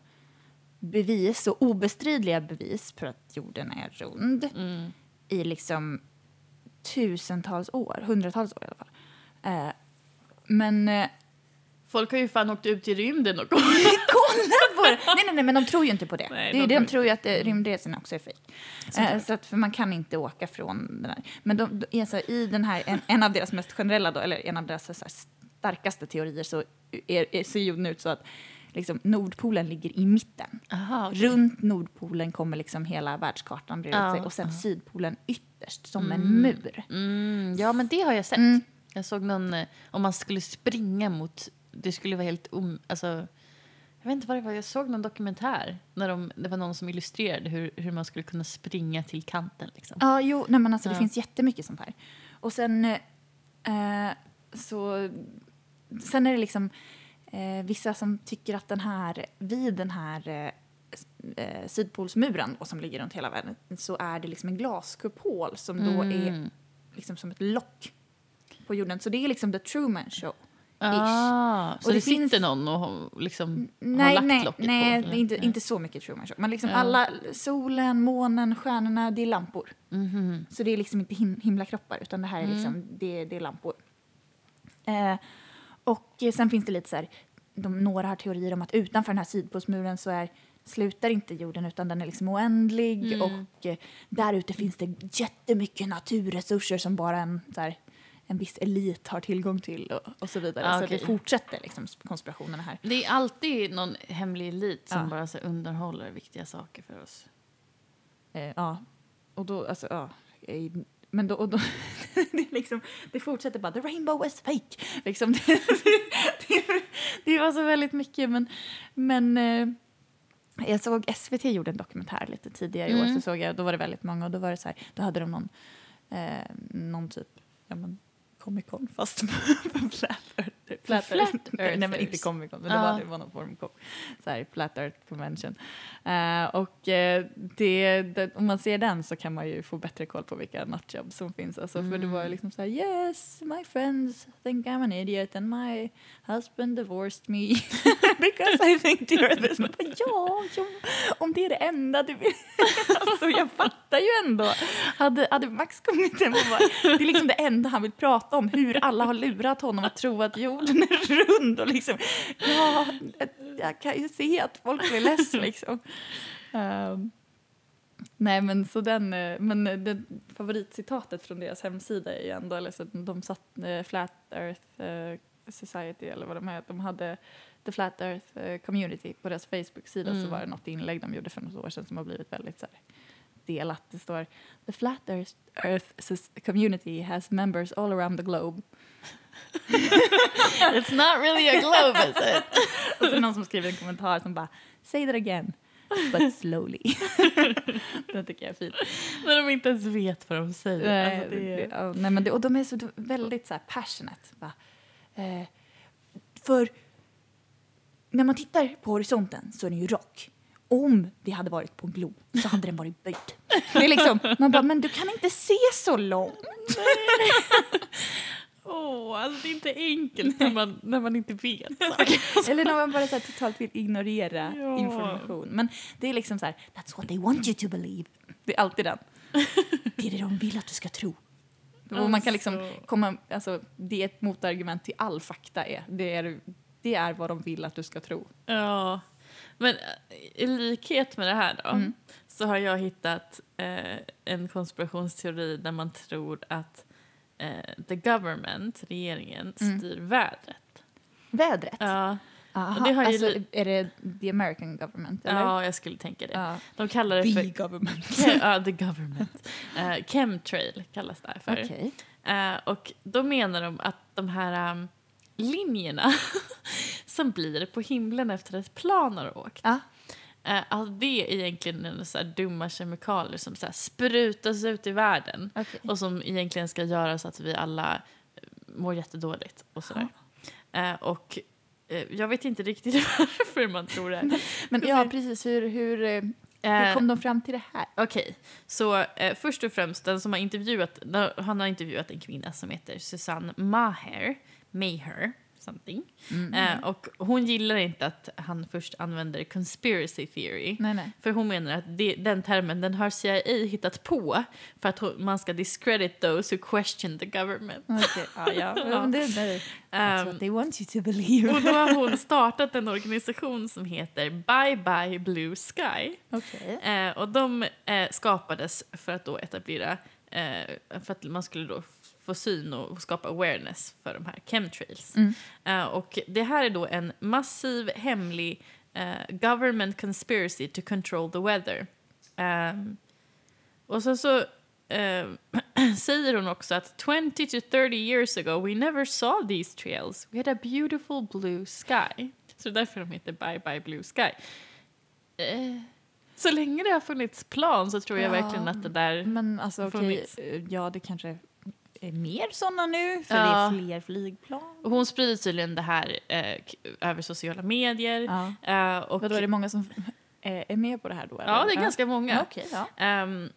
bevis och obestridliga bevis för att jorden är rund Mm. I liksom tusentals år, hundratals år i alla fall. Eh, men eh, Folk har ju fan åkt ut i rymden och kolla på det! Nej, nej, nej, men de tror ju inte på det. Nej, det de de tror tror ju att eh, rymdresorna också är fejk. Eh, så att, för man kan inte åka från den här. Men de, de, alltså, i den här, en, en av deras mest generella, då, eller en av deras så här, starkaste teorier så är, är, ser jorden ut så att liksom, Nordpolen ligger i mitten. Aha, okej. Runt Nordpolen kommer liksom hela världskartan breda ut Ja, sig och sen ja. Sydpolen ytterst som en mur. Mm, ja, men det har jag sett. Mm. Jag såg någon, eh, om man skulle springa mot, det skulle vara helt om, alltså, jag vet inte vad det var, jag såg någon dokumentär när de, det var någon som illustrerade hur, hur man skulle kunna springa till kanten. Liksom. Ja, jo, nej, men alltså, det Ja. finns jättemycket sånt här. Och sen eh, så... Sen är det liksom eh, vissa som tycker att den här, vid den här eh, eh, Sydpolsmuren och som ligger runt hela världen så är det liksom en glaskupol som då är Mm. liksom som ett lock på jorden. Så det är liksom the Truman show. Ah, så Och det, det finns- sitter någon och har- liksom har Nej, lagt nej, locket nej, på? är inte, inte så mycket Truman show. Men liksom Ja. alla, solen, månen, stjärnorna, det är lampor. Mhm. Så det är liksom inte him himlakroppar utan det här är Mm. liksom, det, det är lampor. Eh, och eh, sen finns det lite så här, de, några har teorier om att utanför den här sydpolsmuren så är, slutar inte jorden utan den är liksom oändlig Mm. och eh, där ute finns det jättemycket naturresurser som bara en, så här, en viss elit har tillgång till och, och så vidare. Ah, Så okej. det fortsätter liksom konspirationerna här. Det är alltid någon hemlig elit som Ja. bara så underhåller viktiga saker för oss. Eh, ja, och då, alltså, ja. Men då, och då det, liksom, det fortsätter bara, the rainbow is fake. Liksom, det, det, det var så väldigt mycket, men, men eh, jag såg SVT gjorde en dokumentär lite tidigare i år, Mm. så såg jag, då var det väldigt många och då var det så här, då hade de någon, eh, någon typ, ja men Comic Con fast för Flat Earth. Flat, Flat Earth. Nej men inte. Comic Con, men Ja. det var, det var någon form av så här, Flat Earth Convention. Eh, och eh, det, det, om man ser den så kan man ju få bättre koll på vilka nutjobs som finns. Alltså, För det var Mm. liksom så här, yes, my friends think I'm an idiot and my husband divorced me because I think the earth is... Man bara, ja, ja, om det är det enda du vill. alltså jag fattar ju ändå. Hade, hade Max kommit hem och bara, det är liksom det enda han vill prata om, hur alla har lurat honom att tro att jorden är rund och liksom, ja, jag kan ju se att folk blir less liksom. Ehm, nej men så den, eh, men eh, det favoritcitatet från deras hemsida är ju ändå, eller så de satt eh, Flat Earth eh, Society eller vad de är, de hade The Flat Earth Community på deras Facebook-sida Mm. så var det något inlägg de gjorde för något år sedan som har blivit väldigt så här, delat. Det står The Flat Earth, Community has members all around the globe. It's not really a globe is it? Och så är någon som skriver en kommentar som bara Say that again, but slowly. det tycker jag är fint. När de inte ens vet vad de säger. Nej, alltså, det det, ja, nej, men det, och de är så väldigt så här passionate. Bara, eh, för när man tittar på horisonten så är den ju rak. om vi hade varit på en glo så hade den varit böjd. Det är liksom, man bara, men du kan inte se så långt. Åh, alltså det är inte enkelt när man, när man inte vet saker. Eller när man bara så här, totalt vill ignorera Ja. information. Men det är liksom så här, that's what they want you to believe. Det är alltid den. Det är det de vill att du ska tro. Och man kan liksom Alltså. komma, alltså det är ett motargument till all fakta är. Det är, det är vad de vill att du ska tro. Ja, men eh, i likhet med det här då Mm. så har jag hittat eh, en konspirationsteori där man tror att eh, the government, regeringen, Mm. styr vädret. Vädret? Ja, Aha, det har alltså, är det the American government? Eller? ja, jag skulle tänka det. Ja. De kallar det The för... government. Ja, the government. Uh, chemtrail kallas det för. Okej. Eh, och då menar de att de här um, linjerna som blir på himlen efter ett plan har åkt, Ja. Eh, att det är egentligen så här dumma kemikalier som så sprutas ut i världen Okej. och som egentligen ska göra så att vi alla eh, mår jättedåligt och sådär. Eh, och eh, jag vet inte riktigt varför man tror det. Men ja, precis. Hur, hur, eh, hur Eh, kom de fram till det här? Okej, så eh, först och främst den som har intervjuat, han har intervjuat en kvinna som heter Susanne Maher, Maher something. Eh, och hon gillar inte att han först använder conspiracy theory. Nej, nej. För hon menar att det, den termen den har CIA hittat på för att hon, man ska discredit those who question the government. Okej, ja, ja. Ja. Det, det, that's Ehm, what they want you to believe. och då har hon startat en organisation som heter Bye Bye Blue Sky. Okej. Eh, och de eh, skapades för att då etablera, eh, för att man skulle då få syn och skapa awareness för de här chemtrails. Mm. Eh, och det här är då en massiv hemlig eh, government conspiracy to control the weather. Ehm, och sen så eh, säger hon också att 20 to 30 years ago we never saw these trails. We had a beautiful blue sky. Så det är därför de heter Bye Bye Blue Sky. Så länge det har funnits plan så tror jag Ja. verkligen att det där... Men alltså Funnits. eh, ja det kanske mer sådana nu för Ja. det är fler flygplan. Och hon sprider tydligen det här eh, över sociala medier. Ja. Eh, och, Vadå, är det många som eh, är med på det här då? eller? ja, det är ganska många. Okej, ja. Ehm,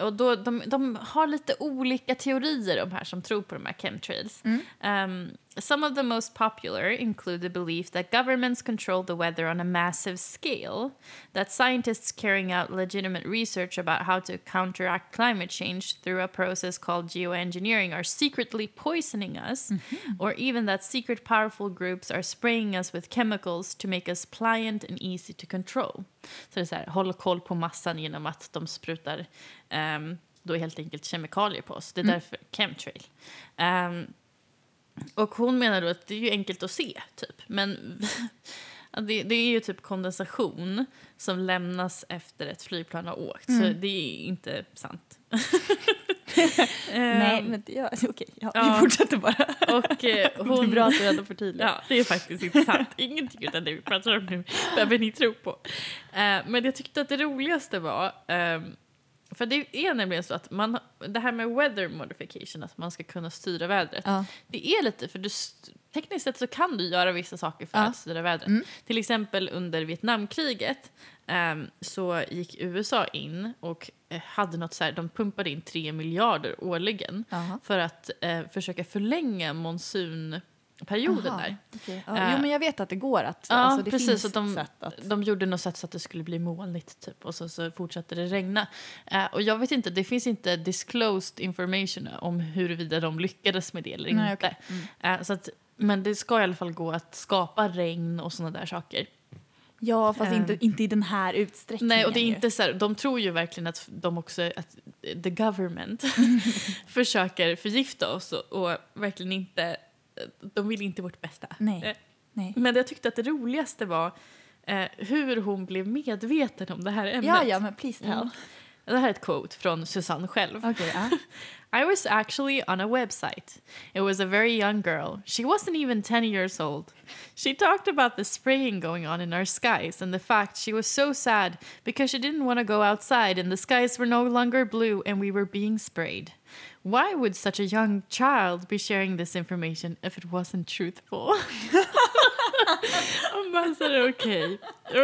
och då, de, de har lite olika teorier, de här som tror på de här chemtrails. Um, some of the most popular include the belief that governments control the weather on a massive scale, that scientists carrying out legitimate research about how to counteract climate change through a process called geoengineering are secretly poisoning us, mm-hmm. or even that secret powerful groups are spraying us with chemicals to make us pliant and easy to control. Så det är så här, håll koll på massan genom att de sprutar ehm, då helt enkelt kemikalier på oss. Det är mm. därför chemtrail. Ehm, och hon menar då att det är ju enkelt att se, typ. Men det, det är ju typ kondensation som lämnas efter ett flygplan har åkt. Så det är inte sant. Nej, Ehm, men det- ja, okej, ja, ja. vi fortsätter bara. och eh, Det är hon... bra att du ändå förtydligar. Ja, det är faktiskt inte sant. Ingenting av det vi pratar om nu behöver ni tro på. Eh, men jag tyckte att det roligaste var, ehm, för det är nämligen så att man, det här med weather modification, att man ska kunna styra vädret, Ja. det är lite, för du, tekniskt sett så kan du göra vissa saker för Ja. att styra vädret. Mm. Till exempel under Vietnamkriget ehm, så gick USA in och eh, hade något så här, de pumpade in 3 miljarder årligen Jaha. för att eh, försöka förlänga monsunperioden Aha, där. okej. Ja, Eh, jo, men jag vet att det går att... Ja, alltså, det precis. finns att de, sätt att... de gjorde något sätt så att det skulle bli molnigt typ, och så, så fortsatte det regna. Eh, och jag vet inte, det finns inte disclosed information om huruvida de lyckades med det eller Nej, inte. okej. Mm. Eh, så att, men det ska i alla fall gå att skapa regn och såna där saker. Ja, fast inte, inte i den här utsträckningen. Nej, och det är inte så här, de tror ju verkligen att de också, att the government försöker förgifta oss och, och verkligen inte, de vill inte vårt bästa. Nej. Eh, Nej. Men jag tyckte att det roligaste var eh, hur hon blev medveten om det här ämnet. Ja, ja, men please tell. Mm. Det här är ett quote från Susanne själv. Okej, ja. I was actually on a website. It was a very young girl. She wasn't even 10 years old. She talked about the spraying going on in our skies and the fact she was so sad because she didn't want to go outside and the skies were no longer blue and we were being sprayed. Why would such a young child be sharing this information if it wasn't truthful? Säger okej,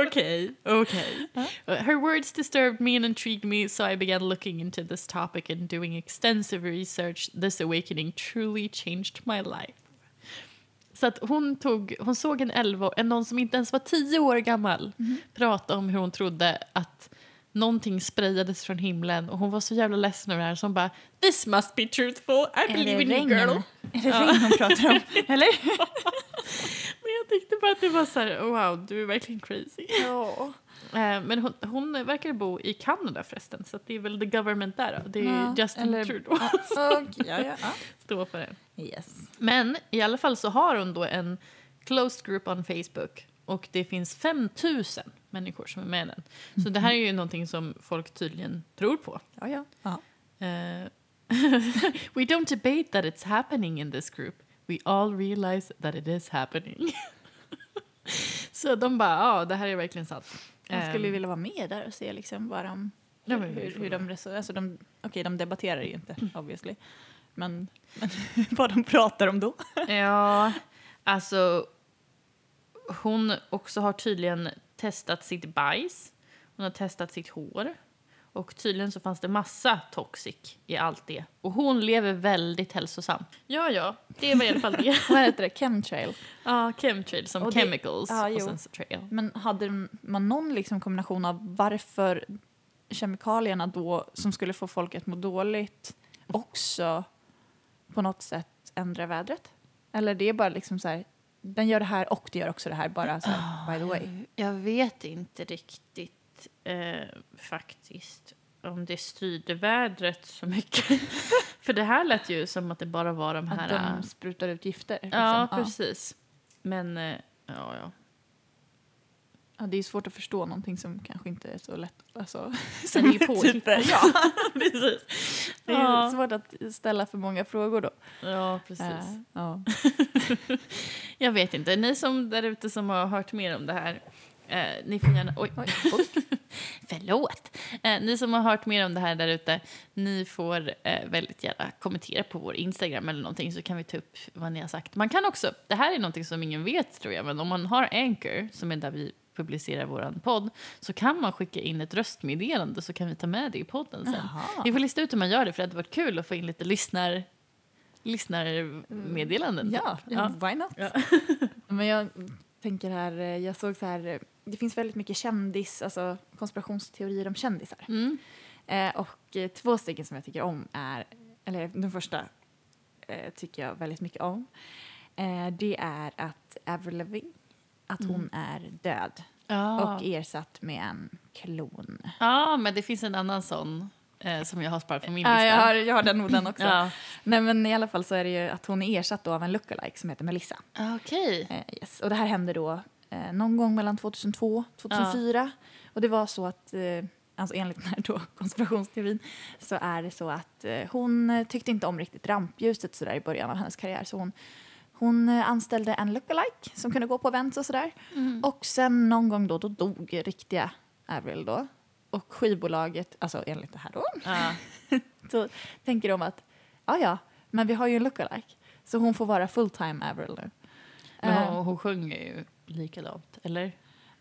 Okay, okay. Uh, her words disturbed me and intrigued me, so I began looking into this topic and doing extensive research. This awakening truly changed my life. Så att hon, tog, hon såg en 11 en någon som inte ens var 10 år gammal prata om hur hon trodde att någonting sprayades från himlen och hon var så jävla ledsen över det här så hon bara This must be truthful, I believe in you girl. Är det regn hon pratar om? Eller? Men jag tyckte bara att det var så här, wow, du är verkligen crazy. Ja. Eh, Men hon, hon verkar bo i Kanada förresten, så det är väl the government där då. Det är Ja, Justin eller- Trudeau Ja, okej, ja, ja, ja. står för det. Yes. Men i alla fall så har hon då en closed group on Facebook och det finns 5000 människor som är med i den. Så det här är ju någonting som folk tydligen tror på. Ja, ja. ja. Eh, We don't debate that it's happening in this group. We all realize that it is happening. så de bara, ja, det här är verkligen sant. Jag skulle Ehm, vilja vara med där och se liksom vad de, Ja, hur, vi får hur de resonerar. Alltså de, okej, de debatterar ju inte, Mm. obviously. Men, men vad de pratar om då. Ja, alltså hon också har tydligen testat sitt bajs. Hon har testat sitt hår. Och tydligen så fanns det massa toxic i allt det. Och hon lever väldigt hälsosamt. Ja, ja, det var i alla fall det. Vad heter det? Chemtrail. ja, chemtrail som Och det- chemicals ja, och jo. sen trail. Men hade man någon liksom kombination av varför kemikalierna då som skulle få folk att må dåligt också på något sätt ändra vädret? Eller det är bara liksom så här, den gör det här och det gör också det här bara så här, by the way. Jag vet inte riktigt eh, faktiskt om det styrde vädret så mycket. För det här lät ju som att det bara var de här... Att de sprutar ut gifter. Liksom. Ja, precis. Men, eh, ja, ja. Ja, det är svårt att förstå någonting som kanske inte är så lätt. Alltså, Sen är påhittat. ja, precis. Det är Ja. svårt att ställa för många frågor då. Ja, precis. Eh, ja. Jag vet inte. Ni som där ute som har hört mer om det här, eh, ni får gärna... Oj, förlåt. Eh, ni som har hört mer om det här där ute, ni får eh, väldigt gärna kommentera på vår Instagram eller någonting så kan vi ta upp vad ni har sagt. Man kan också, det här är någonting som ingen vet tror jag, men om man har Anchor, som är där vi publicerar vår podd, så kan man skicka in ett röstmeddelande så kan vi ta med det i podden sen. Jaha. Vi får lista ut hur man gör det för det hade varit kul att få in lite lyssnar, lyssnarmeddelanden. Ja, typ. ja, why not? Ja. Men jag tänker här, eh, jag såg så här, eh, det finns väldigt mycket kändis, alltså konspirationsteorier om kändisar. Mm. Eh, och eh, två stycken som jag tycker om är, eller den första eh, tycker jag väldigt mycket om. Eh, det är att Avril Lavigne, att hon är död Ja. och ersatt med en klon. ja, men det finns en annan sån eh, som jag har sparat på min lista. Ja, jag har, jag har den nog den också. Ja. Nej, men i alla fall så är det ju att hon är ersatt av en lookalike som heter Melissa. Okej. Eh, yes. Och det här hände då eh, någon gång mellan 2002 och 2004. Och det var så att, eh, alltså enligt den här då konspirationsteorin, så är det så att eh, hon tyckte inte om riktigt rampljuset så där i början av hennes karriär. Så hon, hon eh, anställde en lookalike som kunde gå på events och sådär. Och sen någon gång då, då dog riktiga Avril då. Och skivbolaget, alltså enligt det här då, Ja. så tänker de att ja, ja, men vi har ju en lookalike. Så hon får vara full-time Avril nu. Men Eh, hon, hon sjunger ju likadant, eller?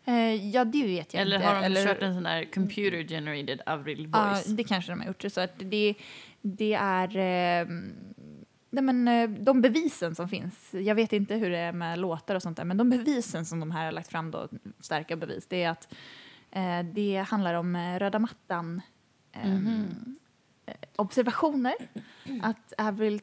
Eh, ja, det vet jag Eller inte. har de kört en sån där computer generated Avril Ja, voice? det kanske de har gjort. Så att det, det är... Eh, nej men, eh, de bevisen som finns, jag vet inte hur det är med låtar och sånt där, men de bevisen som de här har lagt fram, då, starka bevis, det är att eh, det handlar om eh, röda mattan eh, eh, observationer. Att Avril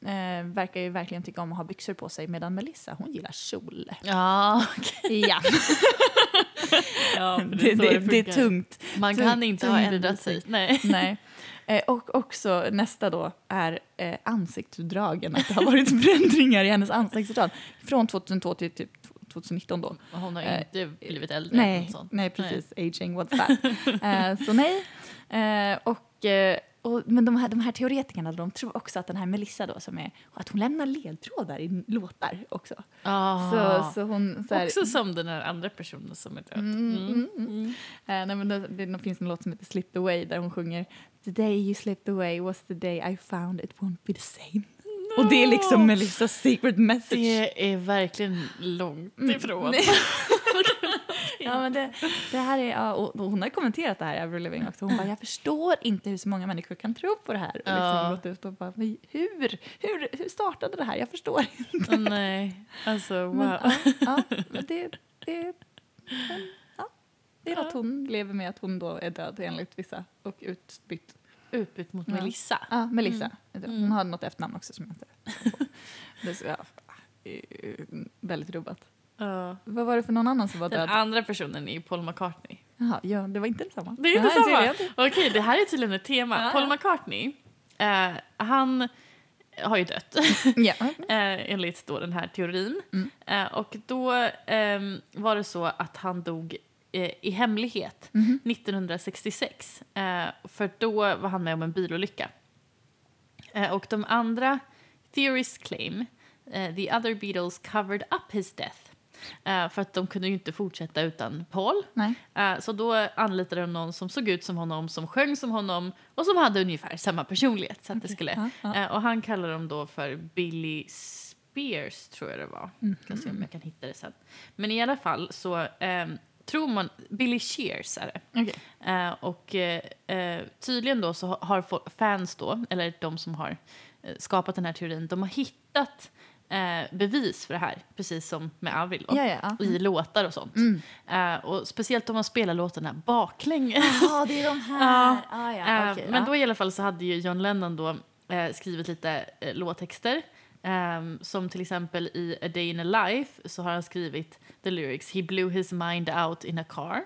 eh, verkar ju verkligen tycka om att ha byxor på sig medan Melissa, hon gillar kjol. Ja, Ja, ja för det, är så det, det är tungt. Man tung- kan inte ha ändrat sig. Nej. Nej. Eh, och också nästa då är eh, ansiktsutdragen. Att det har varit förändringar i hennes ansiktsutdrag. Från 2002 till typ 2019 då. Hon har Eh, inte blivit äldre. Nej, nej precis. Aging, what's that? eh, så nej. Eh, och, eh, och, men de här, de här teoretikerna de tror också att den här Melissa då som är, att hon lämnar ledtrådar i låtar också. Ah. Så, så hon, så här, Också som den här andra personen som är död. Mm, Mm. mm, mm. Eh, nej, men det, det, det finns en låt som heter Slipped Away där hon sjunger The day you slipped away was the day I found it won't be the same. Och det är liksom Melissas secret message. Det är verkligen långt ifrån. Ja, men det, det här är, ja, och och hon har kommenterat det här, Avril Lavigne också. Hon bara, jag förstår inte hur så många människor kan tro på det här. Och Ja. liksom gått ut och bara, "Men hur? hur? Hur startade det här? Jag förstår inte. Åh, nej, alltså wow. Men, ja, ja, men det, det, ja, det är något hon lever med, att hon då är död enligt vissa och utbytt. Utbytt mot Ja. Melissa. Ja, Melissa. Hon Mm. har något efternamn också som jag inte det är så, ja, Väldigt rubbat. Ja. Vad var det för någon annan som var Den död? andra personen är Paul McCartney. Jaha, ja, det var inte detsamma. Det är inte Nej, samma. Okej, det här är tydligen ett tema. Ja, Paul. McCartney, eh, han har ju dött Ja. eh, enligt då den här teorin. Mm. Eh, och då ehm, var det så att han dog eh, i hemlighet Mhm. 1966. Eh, för då var han med om en bilolycka. Eh, och de andra theories claim eh, the other Beatles covered up his death. Eh, för att de kunde ju inte fortsätta utan Paul. Nej. Eh, Så då anlitade de någon som såg ut som honom, som sjöng som honom och som hade ungefär samma personlighet. Så att det skulle, Ja, ja. Eh, Och han kallar dem då för Billy Spears, tror jag det var. Mhm. Ska se om jag kan hitta det sen. Men i alla fall så ehm, tror man... Billy Shears är det. Okej. Eh, och eh, tydligen då så ha- har fans då, eller de som har skapat den här teorin, de har hittat eh, bevis för det här, precis som med Avril då, Ja, ja, ja. i låtar och sånt. Mm. Eh, och speciellt om man spelar låtarna baklänges. Ja, det är de här. Ah, ja, Eh, okej, men då i alla fall så hade ju John Lennon då eh, skrivit lite eh, låttexter. Ehm, som till exempel i A Day in a Life så har han skrivit the lyrics He blew his mind out in a car.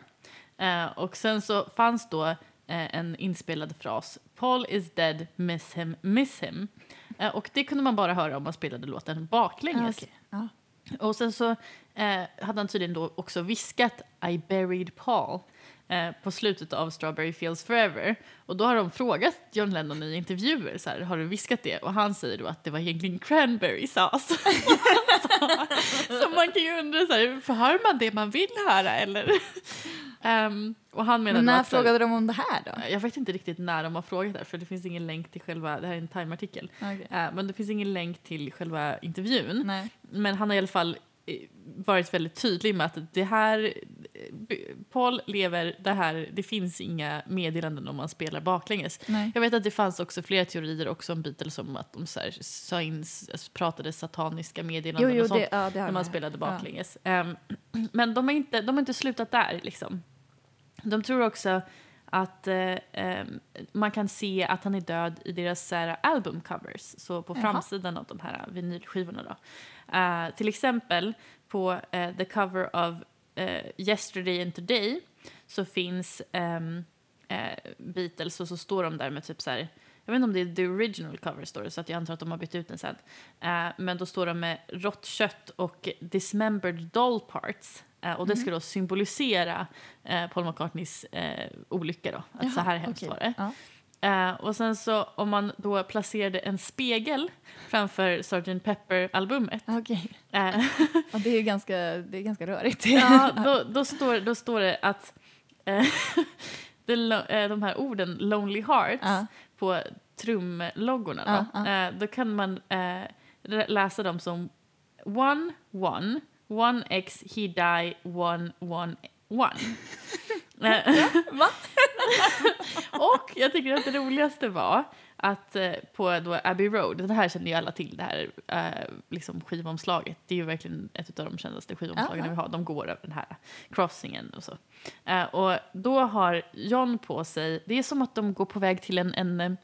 Eh, och sen så fanns då eh, en inspelad fras Paul is dead, miss him, miss him. Eh, och det kunde man bara höra om man spelade låten Ah, baklänges. okej. Ja. Och sen så eh, hade han tydligen då också viskat I buried Paul eh, på slutet av Strawberry Fields Forever. Och då har de frågat John Lennon i intervjuer så här, har du viskat det? Och han säger då att det var egentligen cranberry sauce. så man kan ju undra så här, hör man det man vill höra eller? Ehm, och han menar Men när att, frågade de om det här då? jag vet inte riktigt när de har frågat det för det finns ingen länk till själva, det här är en Time-artikel. Okej. Eh, men det finns ingen länk till själva intervjun. Nej. Men han har i alla fall eh, varit väldigt tydlig med att det här, eh, Paul lever, det här, det finns inga meddelanden om man spelar baklänges. Nej. Jag vet att det fanns också flera teorier också om Beatles om att de så här, sa in, pratade sataniska meddelanden Jo, jo, och sånt det, ja, det när man de. spelade Ja. baklänges. Ehm, men de har, inte, de har inte slutat där liksom. De tror också att eh, ehm, man kan se att han är död i deras så albumcovers, så på Jaha. framsidan av de här vinylskivorna. Då. Eh, till exempel på eh, the cover of eh, Yesterday and Today så finns ehm, eh, Beatles och så står de där med typ så här jag vet inte om det är the original cover står det, så att jag antar att de har bytt ut den sen. Men då står de med rått kött och dismembered doll parts. Eh, och det ska då symbolisera eh, Paul McCartneys eh, olycka då. Att så här hemskt okej. var det. Ja. Eh, och sen så om man då placerade en spegel framför Sgt. Pepper-albumet. Okej. Eh, Ja, det är ju ganska, det är ganska rörigt. ja, då, då, står, då står det att lo- eh, de här orden Lonely Hearts på trumloggorna då, då kan man läsa dem som one, one, one x he die, one, one, one. Va? och jag tycker att det roligaste var att eh, på då Abbey Road, det här känner ju alla till, det här eh, liksom skivomslaget. Det är ju verkligen ett av de kändaste skivomslagen Jaha. vi har. De går över den här crossingen och så. Eh, och då har John på sig, det är som att de går på väg till en, en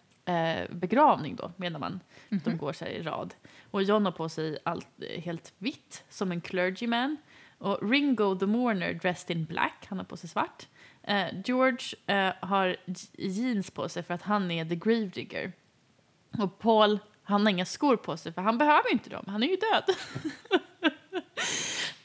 begravning då, menar man. De går så här i rad. Och John har på sig allt eh, helt vitt, som en clergyman. Och Ringo the Mourner dressed in black, han har på sig svart. Eh, George eh, har jeans på sig för att han är the gravedigger. Och Paul, han har inga skor på sig för han behöver inte dem, han är ju död.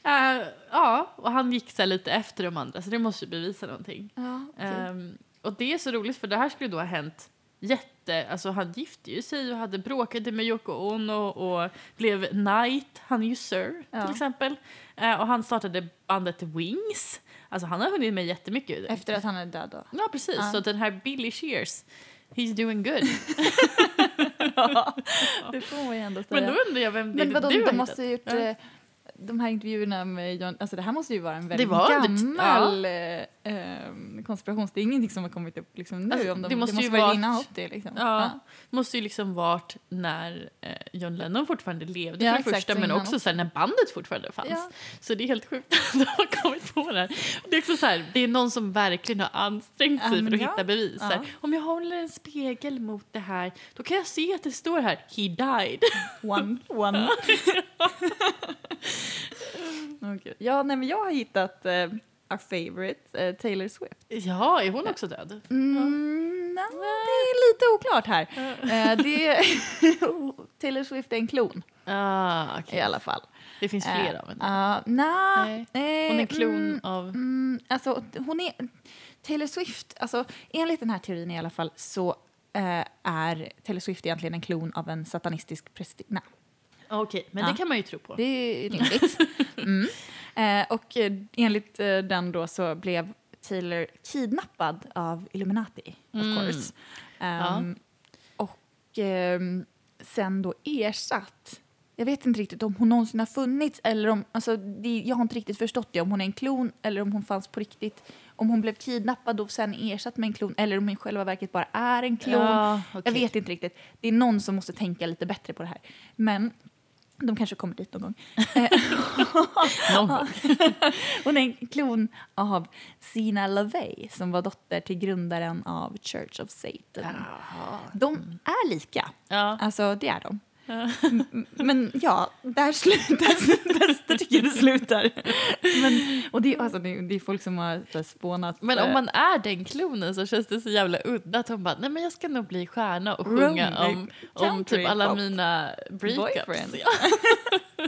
Eh, ja, och han gick så lite efter de andra så det måste ju bevisa någonting. Ja, okej. Ehm, och det är så roligt för det här skulle då ha hänt jätte, alltså han gifte ju sig och hade bråkade med Yoko Ono och blev knight, han är ju sir Ja. till exempel. Eh, och han startade bandet Wings, alltså han har hunnit med jättemycket. Efter att han är död då? Ja precis, Ja. så den här Billy Shears, he's doing good. Det får man ju ändå säga. Men då undrar jag vem det Men vadå, du har de hittat. måste ha gjort... Ja. De här intervjuerna med John, alltså det här måste ju vara en väldigt det- gammal eh, eh, konspiration. Det är ingenting som har kommit upp liksom nu. Alltså, om de, det måste ju vara varit- innan 80 liksom. Ja, måste ju liksom varit när eh, John Lennon fortfarande levde Ja, för det exakt, första, men också så här, när bandet fortfarande fanns. Ja. Så det är helt sjukt att de har kommit på det här. Det är också så här, det är någon som verkligen har ansträngt sig Ja, för att ja. hitta bevis. Ja. Om jag håller en spegel mot det här, då kan jag se att det står här, he died. One, one. Åh, gud. ja, nej, men jag har hittat eh, our favorite, eh, Taylor Swift. Ja, är hon också död? Mm, nej, det är lite oklart här. Eh, det Taylor Swift är en klon Ah, i okej. alla fall. Det finns fler av henne. Uh, nah, Nej. eh, Hon är klon mm, av... Mm, alltså, hon är... Taylor Swift, alltså, enligt den här teorin i alla fall så eh, är Taylor Swift egentligen en klon av en satanistisk prästinna. Okej, men Ja. det kan man ju tro på. Det är rimligt. Mm. Eh, och eh, enligt eh, den då så blev Taylor kidnappad av Illuminati, of Mm. course. Ehm, Och ehm, sen då ersatt. Jag vet inte riktigt om hon någonsin har funnits eller om, alltså det, jag har inte riktigt förstått det, om hon är en klon eller om hon fanns på riktigt. Om hon blev kidnappad och sen ersatt med en klon eller om hon i själva verket bara är en klon. Ja, Jag okej. vet inte riktigt. Det är någon som måste tänka lite bättre på det här. Men de kanske kommer dit någon gång. Eh, Någon gång. Hon är en klon av Sina LaVey som var dotter till grundaren av Church of Satan. Jaha. De är lika. Ja. Alltså, det är de. Men ja, där slutar där tycker jag det slutar. Men, och det, är- alltså, det, är- det är folk som har så här, spånat. Men eh, om man är den klonen så känns det så jävla udda att hon bara, nej men jag ska nog bli stjärna och sjunga om, om typ alla pop mina breakups. Ja.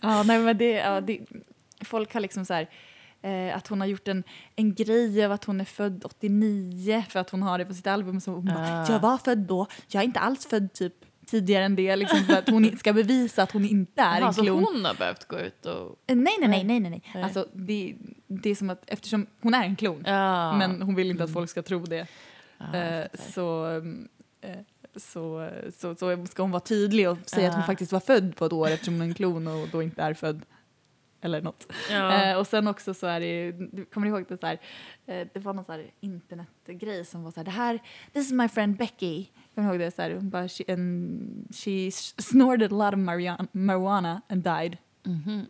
Ja, nej, men det, ja, det, folk har liksom så här, eh, att hon har gjort en, en grej av att hon är född 89 för att hon har det på sitt album. Så hon bara, Ah. jag var född då, jag är inte alls född typ tidigare än det. Liksom, för att hon ska bevisa att hon inte är en klon. hon har behövt gå ut och... Eh, Nej, nej, nej, nej, nej. nej. Alltså, det, det är som att eftersom hon är en klon, Ja. men hon vill inte att folk ska tro det, Ja, jag eh, så, mm, eh, så, så, så ska hon vara tydlig och säga att hon Ah. faktiskt var född på ett år eftersom hon är en klon och då inte är född. Eller något. ja. Eh, och sen också så är det ju, du kommer ihåg det så här, eh, det var någon så här internetgrej som var så här, det här, this is my friend Becky. Kommer du ihåg det? Så här, hon bara, she, and she snorted a lot of marijuana and died.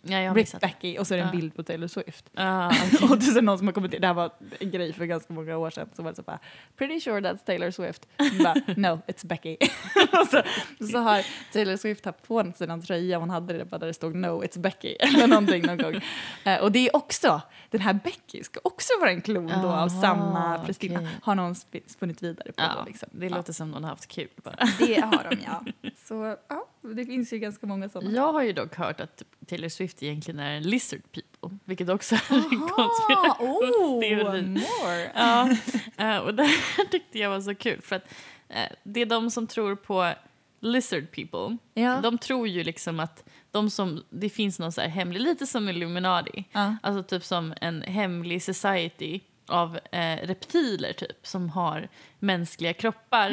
Ja, jag har Rip missat det. Becky och så är det en Ja. bild på Taylor Swift. Ja, och det är någon som har kommenterat, det här var en grej för ganska många år sedan, så var det så bara, pretty sure that's Taylor Swift. Bara, no, it's Becky. och så, så har Taylor Swift haft på sig någon tröja, hon hade det bara där det stod no, it's Becky, eller någonting någon gång. Eh, och det är också, den här Becky ska också vara en klon då av Aha, samma prästinna. okej. Har någon sp- spunnit vidare på ja, då liksom. det Ja. låter som någon har haft kul bara. Det har de ja. Så ja, det finns ju ganska många sådana. Jag har ju dock hört att Taylor Swift egentligen är en lizard people, vilket också är en oh, konspirationsteori. more. Ja, eh, och det här tyckte jag var så kul för att eh, det är de som tror på lizard people. Ja. De tror ju liksom att de som, det finns någon så här hemlig, lite som Illuminati, Ja. alltså typ som en hemlig society av eh, reptiler typ som har mänskliga kroppar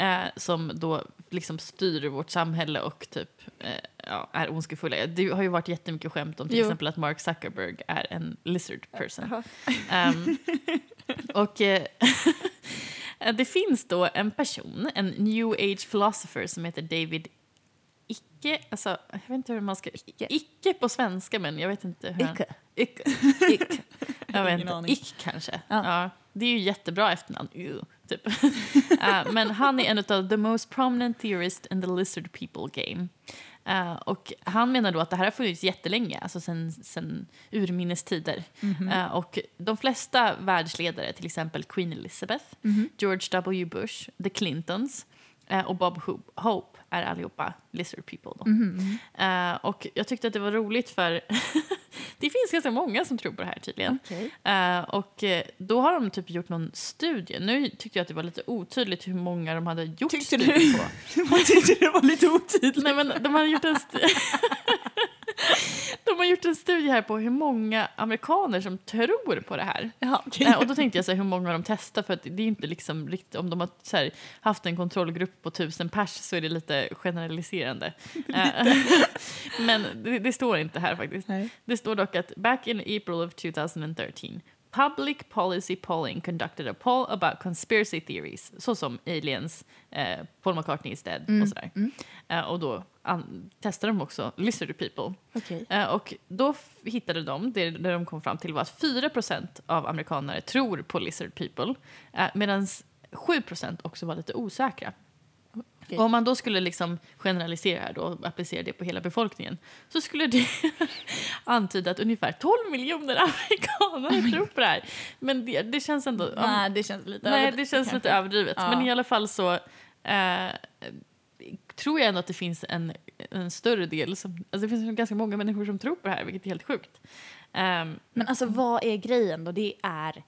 eh, som då liksom styr vårt samhälle och typ eh, ja, är ondskefulla. Det har ju varit jättemycket skämt om till Jo. exempel att Mark Zuckerberg är en lizard person. Ehm, och eh, det finns då en person, en new age philosopher som heter David Icke. Alltså, jag vet inte hur man ska... Icke. Icke på svenska, men jag vet inte hur han... Icke. Icke. Icke. Jag vet inte. Ick kanske. Ja. Ja. det är ju jättebra efternamn. Ew, typ. Eh, men han är en av the most prominent theorist in the lizard people game. Eh, och han menar då att det här har funnits jättelänge, alltså sen, sen urminnes tider. Mhm. Eh, och de flesta världsledare, till exempel Queen Elizabeth, Mhm. George W. Bush, the Clintons eh, och Bob Ho- Hope är allihopa lizard people. Då. Mhm. Eh, och jag tyckte att det var roligt för det finns ganska många som tror på det här tydligen. Okej. Eh, och eh, då har de typ gjort någon studie. Nu tyckte jag att det var lite otydligt hur många de hade gjort Tyckte du? på. Tyckte det var lite otydligt. Nej men de hade gjort en stu- De har gjort en studie här på hur många amerikaner som tror på det här. Ja, Eh, och då tänkte jag så här, hur många de testar för att det är inte liksom riktigt, om de har här, haft en kontrollgrupp på tusen pers så är det lite generaliserande. Eh, Men det, det står inte här faktiskt. Nej. Det står dock att back in April of 2013 Public Policy Polling conducted a poll about conspiracy theories, såsom aliens, eh, Paul McCartney is dead och sådär. Eh, och då testade de också lizard people. Okej. Eh, och då hittade de, det, det de kom fram till var att 4% av amerikaner tror på lizard people, eh, medan 7% också var lite osäkra. Och om man då skulle liksom generalisera här då och applicera det på hela befolkningen så skulle det antyda att ungefär 12 miljoner amerikaner tror på det här. Men det, det känns ändå... Nej, det känns lite Nej, överdrivet det känns lite överdrivet. Ja. Men i alla fall så eh, tror jag ändå att det finns en, en större del som... Alltså det finns ganska många människor som tror på det här, vilket är helt sjukt. Um, Men alltså vad är grejen då? Det är...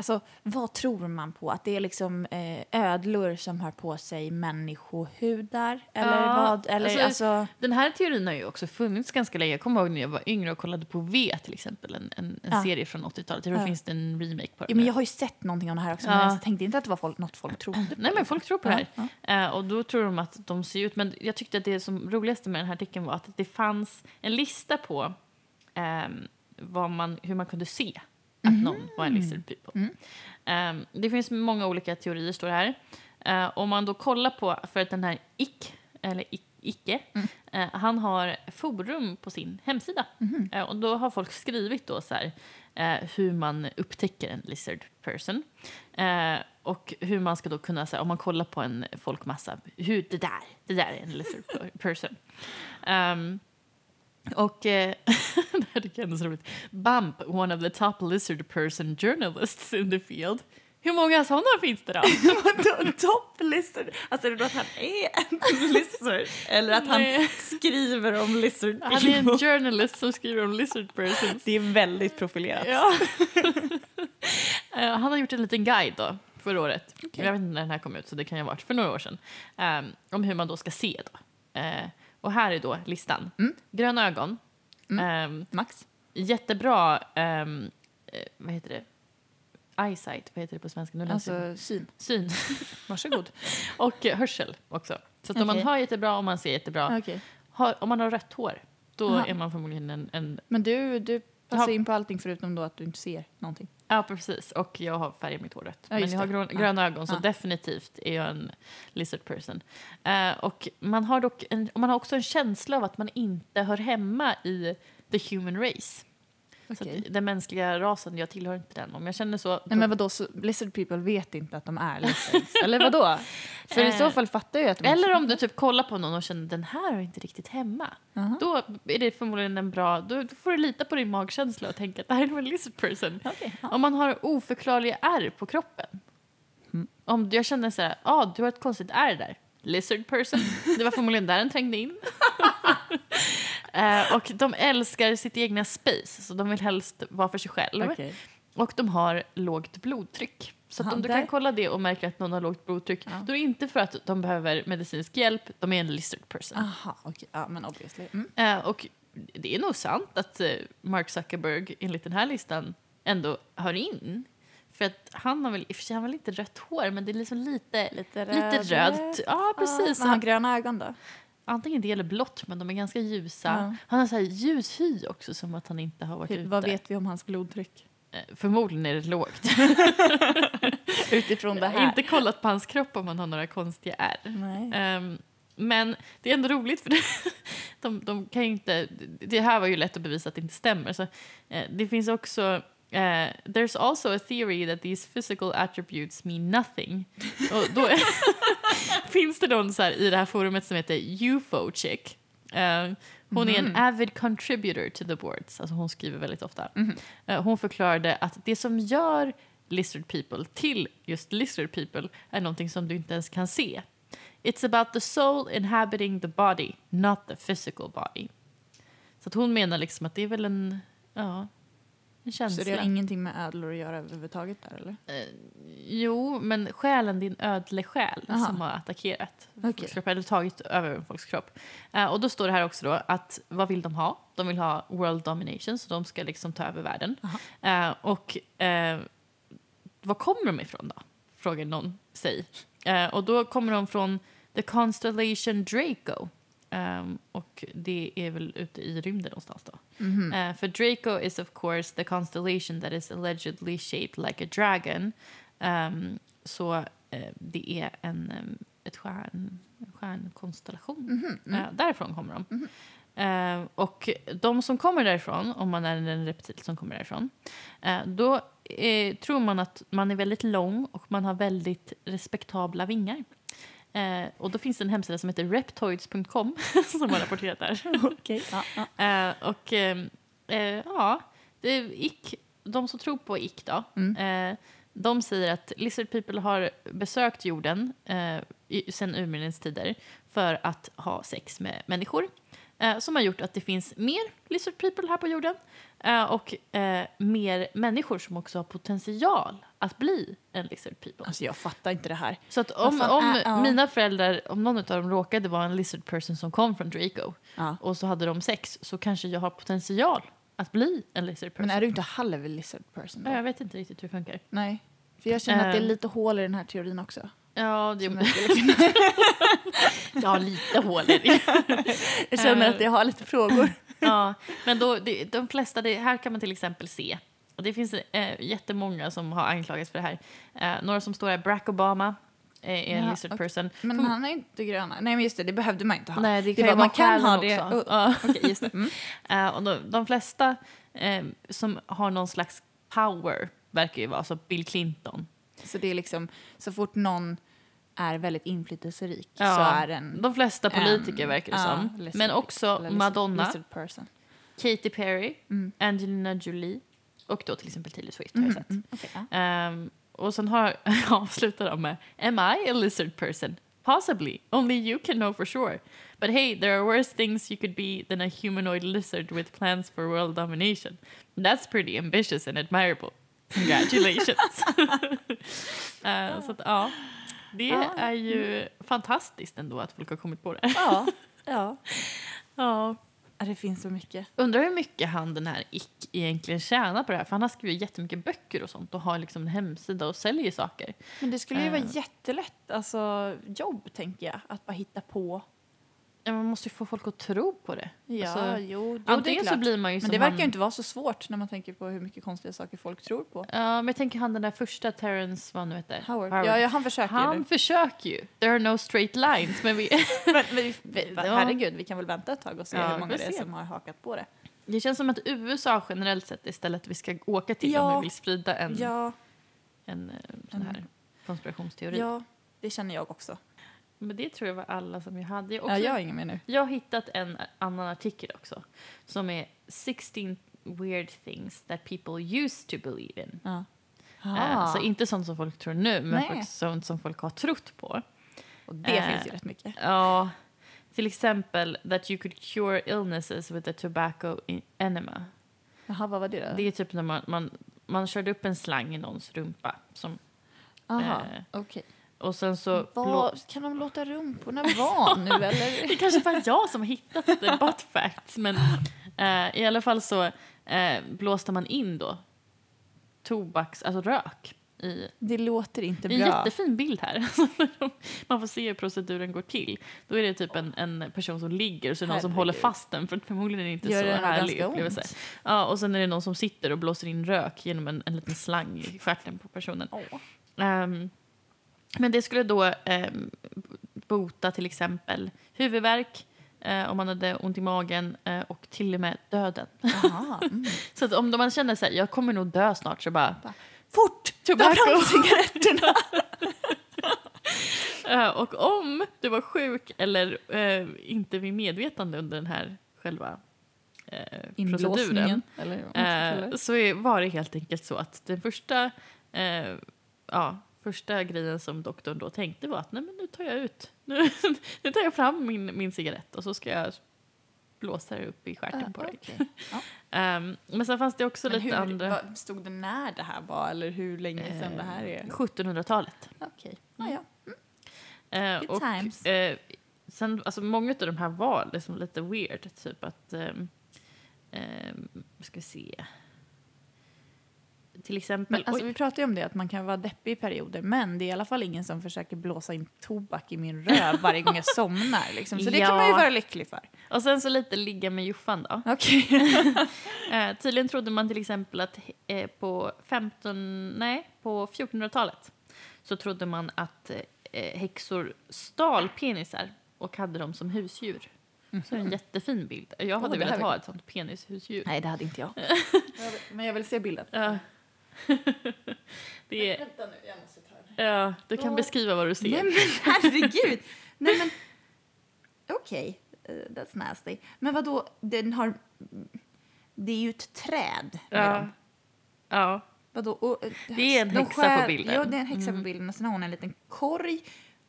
Alltså, vad tror man på? Att det är liksom eh, ödlor som har på sig människohudar? Eller Ja, vad? Eller, alltså- alltså, Den här teorin har ju också funnits ganska länge. Jag kommer ihåg när jag var yngre och kollade på V till exempel, en, en, en Ja. serie från 80-talet. Jag tror det Ja. finns det en remake på ja, den. men jag har ju sett någonting om det här också, Ja. men jag tänkte inte att det var folk, något folk trodde på. Nej men folk tror på det Ja, här. Eh, och då tror de att de ser ut, men jag tyckte att det som roligaste med den här artikeln var att det fanns en lista på vad man, hur man kunde se att Mhm. någon var en lizard people. Mm. Ehm, det finns många olika teorier står det här. Eh, om man då kollar på, för att den här Ick, eller Ick, Icke, Mm. eh, han har forum på sin hemsida. Eh, och då har folk skrivit då så här, eh, hur man upptäcker en lizard person. Och hur man ska då kunna, så här, om man kollar på en folkmassa, hur det där, det där är en lizard per- person. Ehm, och eh, det är så roligt. Bump, one of the top lizard person journalists in the field. Hur många sådana finns det då? Vadå top lizard? Alltså är det då att han är en lizard? Eller att han Nej. skriver om lizard Han är en journalist som skriver om lizard persons. Det är väldigt profilerat. Ja. Eh, han har gjort en liten guide då, förra året. Okej. Jag vet inte när den här kom ut, så det kan ju ha varit för några år sedan. Ehm, om hur man då ska se då. Eh, och här är då listan. Mm. Gröna ögon. Mm. Ehm, Max? jättebra, eh, vad heter det? Eyesight, vad heter det på svenska? Nu. Alltså syn. Syn. Varsågod. Och eh, hörsel också. Så att om man hör jättebra och man ser jättebra. Okej. Har, om man har rött hår, då Aha. är man förmodligen en, en Men du, du passar Ja. in på allting förutom då att du inte ser någonting. Ja, precis. Och jag har färgat mitt hår rött. Ja, Men jag har grön, Ja. gröna ögon, så Ja. definitivt är jag en lizard person. Eh, och man har, dock en, man har också en känsla av att man inte hör hemma i the human race. Att den mänskliga rasen, jag tillhör inte den. Om jag känner så... Nej men vadå, så lizard people vet inte att de är lizards? Eller vadå? För i Eh, så fall fattar jag att eller om du typ kollar på någon och känner den här är inte riktigt hemma. Aha. Då är det förmodligen en bra... Då, då får du lita på din magkänsla och tänka att det här är en lizard person. Okej, ja. Om man har oförklarliga ärr på kroppen. Mm. Om jag känner så här, ah, du har ett konstigt ärr där. Lizard person. Det var förmodligen där den trängde in. Eh, och de älskar sitt egna space, så de vill helst vara för sig själv. Okej. Och de har lågt blodtryck. Så Ja, om du kan kolla det och märker att någon har lågt blodtryck, Ja. då är det inte för att de behöver medicinsk hjälp, de är en lizard person. Aha, okej. Ja, men obviously. Mm. Eh, och det är nog sant att eh, Mark Zuckerberg enligt den här listan ändå hör in. För att han har väl, i och för sig han väl inte rött hår, men det är liksom lite, Lite, lite röd, röd. Ja, precis. men han har gröna ögon då? Antingen det eller blått, men de är ganska ljusa. Ja. Han har så här ljus hy också, som att han inte har varit Hur, ute. vad vet vi om hans blodtryck? Eh, Förmodligen är det lågt. Utifrån det här? inte kollat på hans kropp om han har några konstiga ärr. Ehm, men det är ändå roligt för de, de kan ju inte... Det här var ju lätt att bevisa att det inte stämmer. Så, eh, det finns också... eh, there's also a theory that these physical attributes mean nothing. Och då finns det någon så här, i det här forumet som heter UFO-chick. Eh, hon är en avid contributor to the boards. Alltså hon skriver väldigt ofta. Mhm. Eh, hon förklarade att det som gör lizard people till just lizard people är någonting som du inte ens kan se. It's about the soul inhabiting the body, not the physical body. Så hon menar liksom att det är väl en... Ja, En Så känsla. det har ingenting med ödlor att göra överhuvudtaget där eller? Eh, jo, men själen, din ödle-själ Aha. som har attackerat Okej. folks kropp, eller tagit över en folks kropp. Eh, och då står det här också då att vad vill de ha? De vill ha world domination, så de ska liksom ta över världen. Eh, och eh, var kommer de ifrån då? Frågar någon sig. Eh, och då kommer de från the constellation Draco. Ehm, och det är väl ute i rymden någonstans då. Mhm. Uh, för Draco is of course the constellation that is allegedly shaped like a dragon. Um, så eh, det är en, um, ett stjärn, stjärnkonstellation. Mhm. Eh, därifrån kommer de. Eh, och de som kommer därifrån, om man är en reptil som kommer därifrån, eh, då eh, tror man att man är väldigt lång och man har väldigt respektabla vingar. Eh, och då finns det en hemsida som heter reptoids.com som har rapporterat det här. Okej. Ja, ja. Eh, och eh, eh, ja, det ick, de som tror på ick då, Mm. eh, de säger att lizard people har besökt jorden eh, i, sen urminnes tider för att ha sex med människor. Som har gjort att det finns mer lizard people här på jorden och mer människor som också har potential att bli en lizard people. Alltså jag fattar inte det här. Så att om, fan om ja. mina föräldrar, om någon av dem råkade vara en lizard person som kom från Draco Ja. och så hade de sex så kanske jag har potential att bli en lizard person. Men är du inte halv lizard person då? Ja, jag vet inte riktigt hur det funkar. Nej. För jag känner att det är Eh. lite hål i den här teorin också. Ja, det, jag, skulle jag har lite hål i det. jag känner Eh. att jag har lite frågor. ja, men då, det, de flesta, det, här kan man till exempel se. Och det finns eh, jättemånga som har anklagats för det här. Eh, några som står här, Barack Obama eh, är en Ja, lizard okej. person. Men han är inte gröna. Nej men just det, det behövde man inte ha. Nej, det det kan var, ju man kan ha det. också. Oh. Okej, just det. Mm. Eh, och de, de flesta eh, som har någon slags power verkar ju vara, så Bill Clinton. Så det är liksom, så fort någon är väldigt inflytelserik Ja, så är den... De flesta politiker en- verkar det ja, som. lizard- Men också Madonna. Katy Perry, Mm. Angelina Jolie och då till exempel Taylor Swift har jag sett. Mm, okej, ja. Ehm, och sen har, avslutar de med Am I a lizard person? Possibly. Only you can know for sure. But hey, there are worse things you could be than a humanoid lizard with plans for world domination. That's pretty ambitious and admirable. Congratulations. Eh, så att, ja, det Ja. är ju fantastiskt ändå att folk har kommit på det. Ja, ja. Ja. Det finns så mycket. Undrar hur mycket han den här Ick egentligen tjänar på det här. För han har skrivit jättemycket böcker och sånt och har liksom en hemsida och säljer saker. Men det skulle ju vara Eh. jättelätt, alltså jobb tänker jag, att bara hitta på. Ja, man måste ju få folk att tro på det. Ja, Alltså, jo, jo det är Antingen så blir man ju Men som det verkar han, ju inte vara så svårt när man tänker på hur mycket konstiga saker folk tror på. Ja, men jag tänker han den där första Terrence, vad nu heter. Howard. Ja, ja, han försöker Han nu. försöker ju. There are no straight lines. Men vi, Men, men, vi- herregud, vi kan väl vänta ett tag och se Ja, hur många det är som har hakat på det. det känns som att USA generellt sett är stället vi ska åka till Ja. om vi vill sprida en, Ja, en, eh, sån här konspirationsteori. ja, det känner jag också. Men det tror jag var alla som jag hade. Jag, Ja, också, jag har ingen mer nu. jag har hittat en annan artikel också som är 16 weird things that people used to believe in. Ja. Eh, så inte sånt som folk tror nu, men sånt som folk har trott på. och det eh, finns ju rätt mycket. Ja, till exempel that you could cure illnesses with a tobacco in- enema. Jaha, vad var det då? Det är typ när man, man, man körde upp en slang i någons rumpa. Som, Aha, eh, okej. Och sen så... Vad, kan de låta rumporna vara nu eller? Det kanske bara jag som har hittat the butt facts, men eh, i alla fall så eh, blåste man in då tobaks, alltså rök i Det låter inte Det är en bra. jättefin bild här. Man får se hur proceduren går till. Då är det typ en, en person som ligger och så är det någon som håller fast den för förmodligen är det inte Gör så det härlig upplevelse. ont? Ja, och sen är det någon som sitter och blåser in rök genom en, en liten slang i stjärten på personen. Åh. Ehm, men det skulle då ehm, bota till exempel huvudvärk, eh, om man hade ont i magen eh, och till och med döden. Mm. Så att om man känner sig jag kommer nog dö snart så bara Fort! Ta Tobacco. fram cigaretterna! Eh, och om du var sjuk eller eh, inte vid medvetande under den här själva eh, proceduren. Eller eh, så är, var det helt enkelt så att den första, eh, ja, första grejen som doktorn då tänkte var att nej men nu tar jag ut, nu, nu tar jag fram min, min cigarett och så ska jag blåsa upp i stjärten Ah, på dig. okej. Ehm, men sen fanns det också Men lite hur, andra... vad, stod det när det här var eller hur länge sedan det här är? Eh, 1700-talet. Okej, ja, ja. Eh, Good och, times. eh, sen, alltså många av de här var liksom lite weird. Typ att... Um, ska vi se. Till exempel... Men alltså, vi pratar ju om det, att man kan vara deppig i perioder, men det är i alla fall ingen som försöker blåsa in tobak i min röv varje gång jag somnar. Liksom. Så det kan man ju vara lycklig för. och sen så lite ligga med Joffan då. Okej. Eh, tydligen trodde man till exempel att eh, på 15, nej, på 1400-talet så trodde man att eh, häxor stal penisar och hade dem som husdjur. Så det är en jättefin bild. Jag hade det velat ha ett sånt penishusdjur. Nej, det hade inte jag. men jag vill se bilden. Ja. det är, Vänta nu, jag måste ta den. ja, du kan Åh. beskriva vad du ser. Nej men herregud! Nej men, okej, eh, that's nasty. Men vad då den har... Det är ju ett träd med Ja. dem. Ja. Vadå? Och, eh, Det är en de häxa på bilden. Ja, det är en häxa Mm. på bilden och sen har hon en liten korg.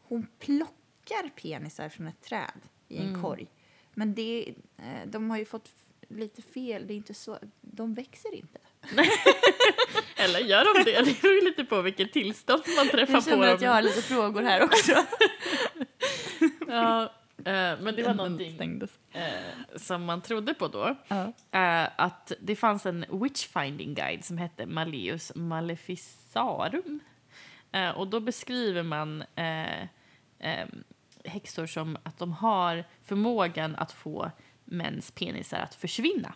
Hon plockar penisar från ett träd i en Mm. korg. Men det, eh, de har ju fått lite fel. Det är inte så... De växer inte. Eller gör de det? Det beror lite på vilket tillstånd man träffar Jag på känner dem. att jag har lite frågor här också. Ja, eh, men det var någonting eh, som man trodde på då. Ja. eh, att det fanns en witchfinding guide som hette Malleus Maleficarum. Och då beskriver man häxor som att de har förmågan att få mäns penisar att försvinna.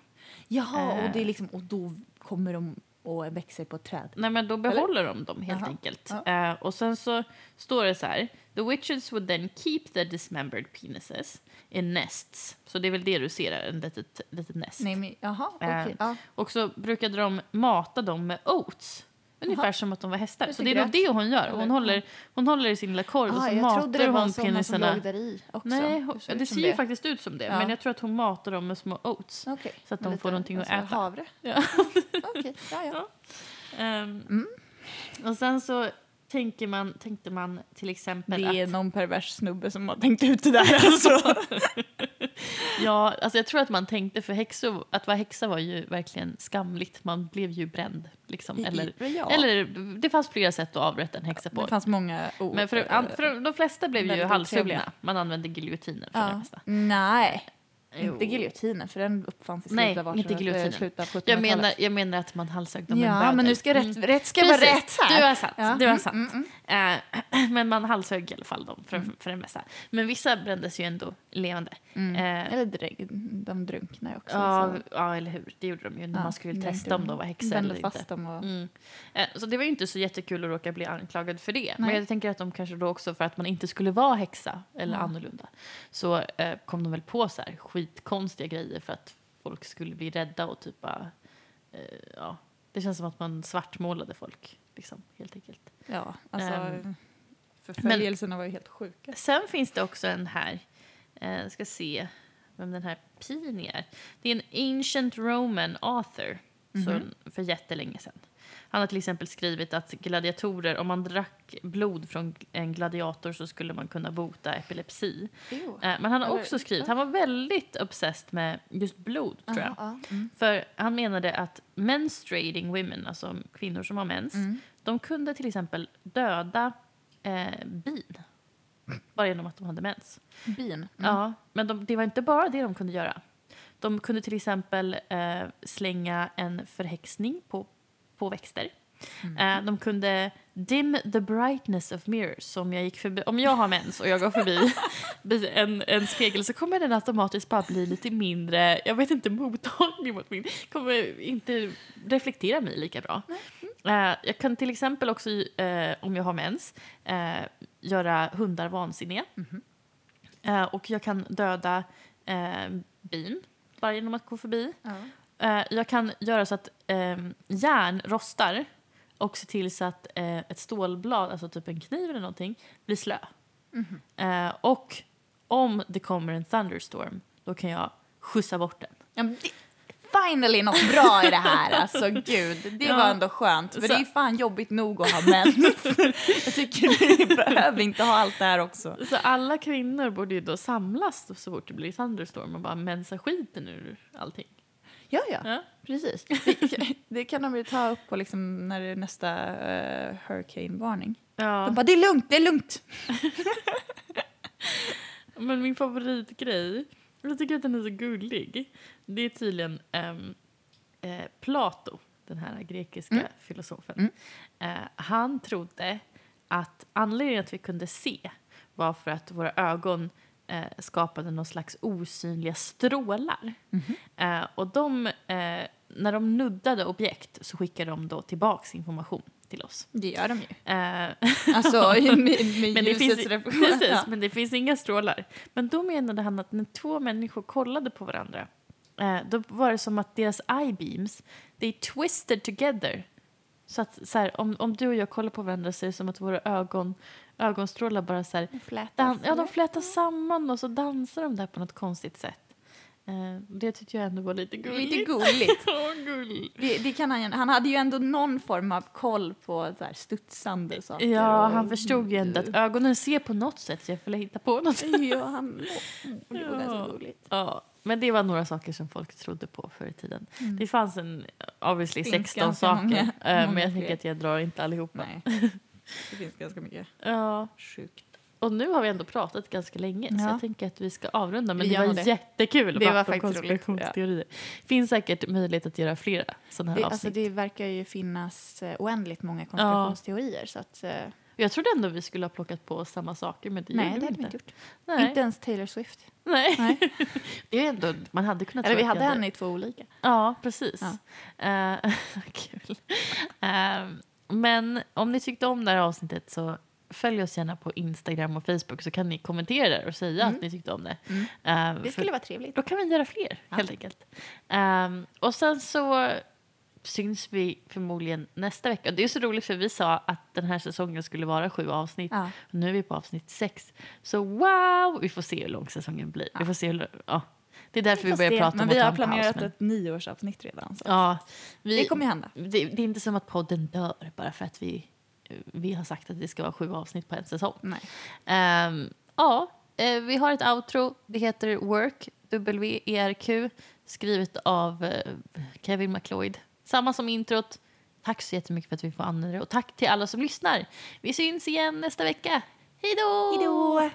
Jaha, och, det är liksom, och då kommer de och växer på ett träd. Nej, men då behåller de dem helt Jaha. enkelt. Ja. Eh, och sen så står det så här. The witches would then keep the dismembered penises in nests. Så det är väl det du ser, där, en litet, litet nest. Nej, men, okej. Eh, ja. Och så brukade de mata dem med oats. Ungefär Jaha. som att de var hästar. Så det är nog det hon gör. Hon håller, hon håller i sin lilla korg och Ah, så matar det hon penisarna. Nej, hon, det som ser ju faktiskt ut som det. Ja. Men jag tror att hon matar dem med små oats. Okej. Så att de Lite, får någonting att alltså, äta. Havre? Ja. Okej, ja, ja. Ehm, Mm. Och sen så tänker man, tänkte man till exempel Det är att... någon pervers snubbe som har tänkt ut det där alltså. Ja, alltså jag tror att man tänkte för häxor, att vara häxa var ju verkligen skamligt. Man blev ju bränd. Liksom. Eller, ja. eller det fanns flera sätt att avrätta en häxa på. det fanns många ord. Men för, an, för de flesta blev ju halshuggna. Man använde giljotiner för det ja. mesta. Nej, Jo. inte giljotinen för den uppfanns i slutet av inte 1800 giljotinen. eh, slutet av 1700-talet. Jag menar, jag menar att man halshögg dem med Ja, bödel. men nu ska rätt, Mm. rätt ska vara Precis, rätt här. Du har sant. Ja, Du har mm, sant. mm, mm. Eh, men man halshögg i alla fall dem för, för det mesta. Men vissa brändes ju ändå levande. Mm. Eh, Eller dränk, de drunknar ju också. ja, så- ja, eller hur. Det gjorde de ju när ja, man skulle testa om de var häxor eller fast inte. och... Mm. Eh, Så det var ju inte så jättekul att råka bli anklagad för det. Men Nej. jag tänker att de kanske då också för att man inte skulle vara häxa eller annorlunda så kom de väl på så här skitkonstiga grejer för att folk skulle bli rädda och typ bara, eh, ja. Det känns som att man svartmålade folk, liksom, helt enkelt. Ja, alltså... Ehm, förföljelserna var ju helt sjuka. Sen finns det också en här, eh, ska se vem den här Pliny är. Det är en ancient Roman author så, för jättelänge sedan. Han har till exempel skrivit att gladiatorer, om man drack blod från en gladiator så skulle man kunna bota epilepsi. Jo. Eh, men han har också skrivit, han var väldigt obsessed med just blod tror jag. Ja, ja. Mm. För han menade att menstruating women, alltså kvinnor som har mens, Mm. de kunde till exempel döda eh, bin. Bara genom att de hade mens. Bin. Mm. Ja, men de, det var inte bara det de kunde göra. De kunde till exempel eh, slänga en förhäxning på, på växter. Mm. Eh, de kunde dim the brightness of mirrors. Så om jag, gick förbi, om jag har mens och jag går förbi bi- en, en spegel så kommer den automatiskt bara bli lite mindre, jag vet inte, mottaglig mot min, kommer inte reflektera mig lika bra. Eh, jag kan till exempel också, eh, om jag har mens, göra hundar vansinniga. Eh, och jag kan döda bin bara genom att gå förbi. Eh, jag kan göra så att eh, järn rostar och se till så att eh, ett stålblad, alltså typ en kniv eller någonting, blir slö. Mhm. Eh, och om det kommer en thunderstorm, då kan jag skjutsa bort den. Ja, det, finally något bra i det här. Alltså gud, det Ja. var ändå skönt. För Så- det är fan jobbigt nog att ha mens. Jag tycker ni behöver inte ha allt det här också. Så alla kvinnor borde ju då samlas så fort det blir thunderstorm och bara mensa skiten ur allting. Ja, ja. Ja. Precis. Det, det kan de ju ta upp på liksom när det är nästa uh, hurricane-varning. Ja. De bara, det är lugnt, det är lugnt! Men min favoritgrej, jag tycker att den är så gullig, det är tydligen ehm, eh, Plato, den här grekiska Mm. filosofen. Mm. Eh, han trodde att anledningen att vi kunde se var för att våra ögon eh, skapade någon slags osynliga strålar. Mhm. Eh, och de, eh, när de nuddade objekt så skickade de då tillbaks information till oss. Det gör de ju. Eh, Alltså med, med men det, finns, precis, Ja. men det finns inga strålar. Men då menade han att när två människor kollade på varandra eh, då var det som att deras eye-beams, they twisted together. Så att så här, om, om du och jag kollar på varandra så är det som att våra ögon, ögonstrålar bara så här, Flätas. ja, de flätas samman och så dansar de där på något konstigt sätt. Eh, det tyckte jag ändå var lite gulligt. Lite gulligt. Åh, gull. Det, det kan han, han hade ju ändå någon form av koll på så här studsande saker. Ja, och- han förstod ju ändå att ögonen ser på något sätt så jag får hitta på något. Ja, han... Oh, det var Ja. så roligt. Ja, men det var några saker som folk trodde på förr i tiden. Mm. Det fanns en obviously Finns 16 ganska saker, många- eh, men många jag fler. tänker att jag drar inte allihopa. Nej, det finns ganska mycket Ja, sjukt. och nu har vi ändå pratat ganska länge så Ja. jag tänker att vi ska avrunda. Men Vi det var det. jättekul Det var prata om faktiskt konspirationsteorier. finns säkert möjlighet att göra flera sådana här Det, avsnitt. alltså, det verkar ju finnas eh, oändligt många konspirationsteorier. Så att, eh, Jag trodde ändå vi skulle ha plockat på samma saker men det nej, gjorde det vi hade vi inte. gjort. Nej. Inte ens Taylor Swift. Nej. Nej. det är ändå, man hade kunnat Eller vi hade henne i två olika. Ja, precis. Ja. Eh, kul. Eh, men om ni tyckte om det här avsnittet så följ oss gärna på Instagram och Facebook så kan ni kommentera där och säga Mm. att ni tyckte om det. Mm. Eh, Det skulle vara trevligt. då kan vi göra fler, Ja. helt enkelt. Eh, och sen så syns vi förmodligen nästa vecka. Det är så roligt för vi sa att den här säsongen skulle vara sju avsnitt. Ja. Och nu är vi på avsnitt sex. Så wow! Vi får se hur lång säsongen blir. Vi Ja. får se hur, ja. Det är därför vi, får börjar se. prata men om vi att ta har en paus, planerat men- ett nioårsavsnitt redan. Så. Ja, vi, Det kommer ju hända. det, det är inte som att podden dör bara för att vi, vi har sagt att det ska vara sju avsnitt på en säsong. Nej. Ehm, ja, eh, vi har ett outro. Det heter Work, W-E-R-Q, skrivet av eh, Kevin McLeod. Samma som introt. Tack så jättemycket för att vi får använda det och tack till alla som lyssnar. Vi syns igen nästa vecka. Hej då! Hej då!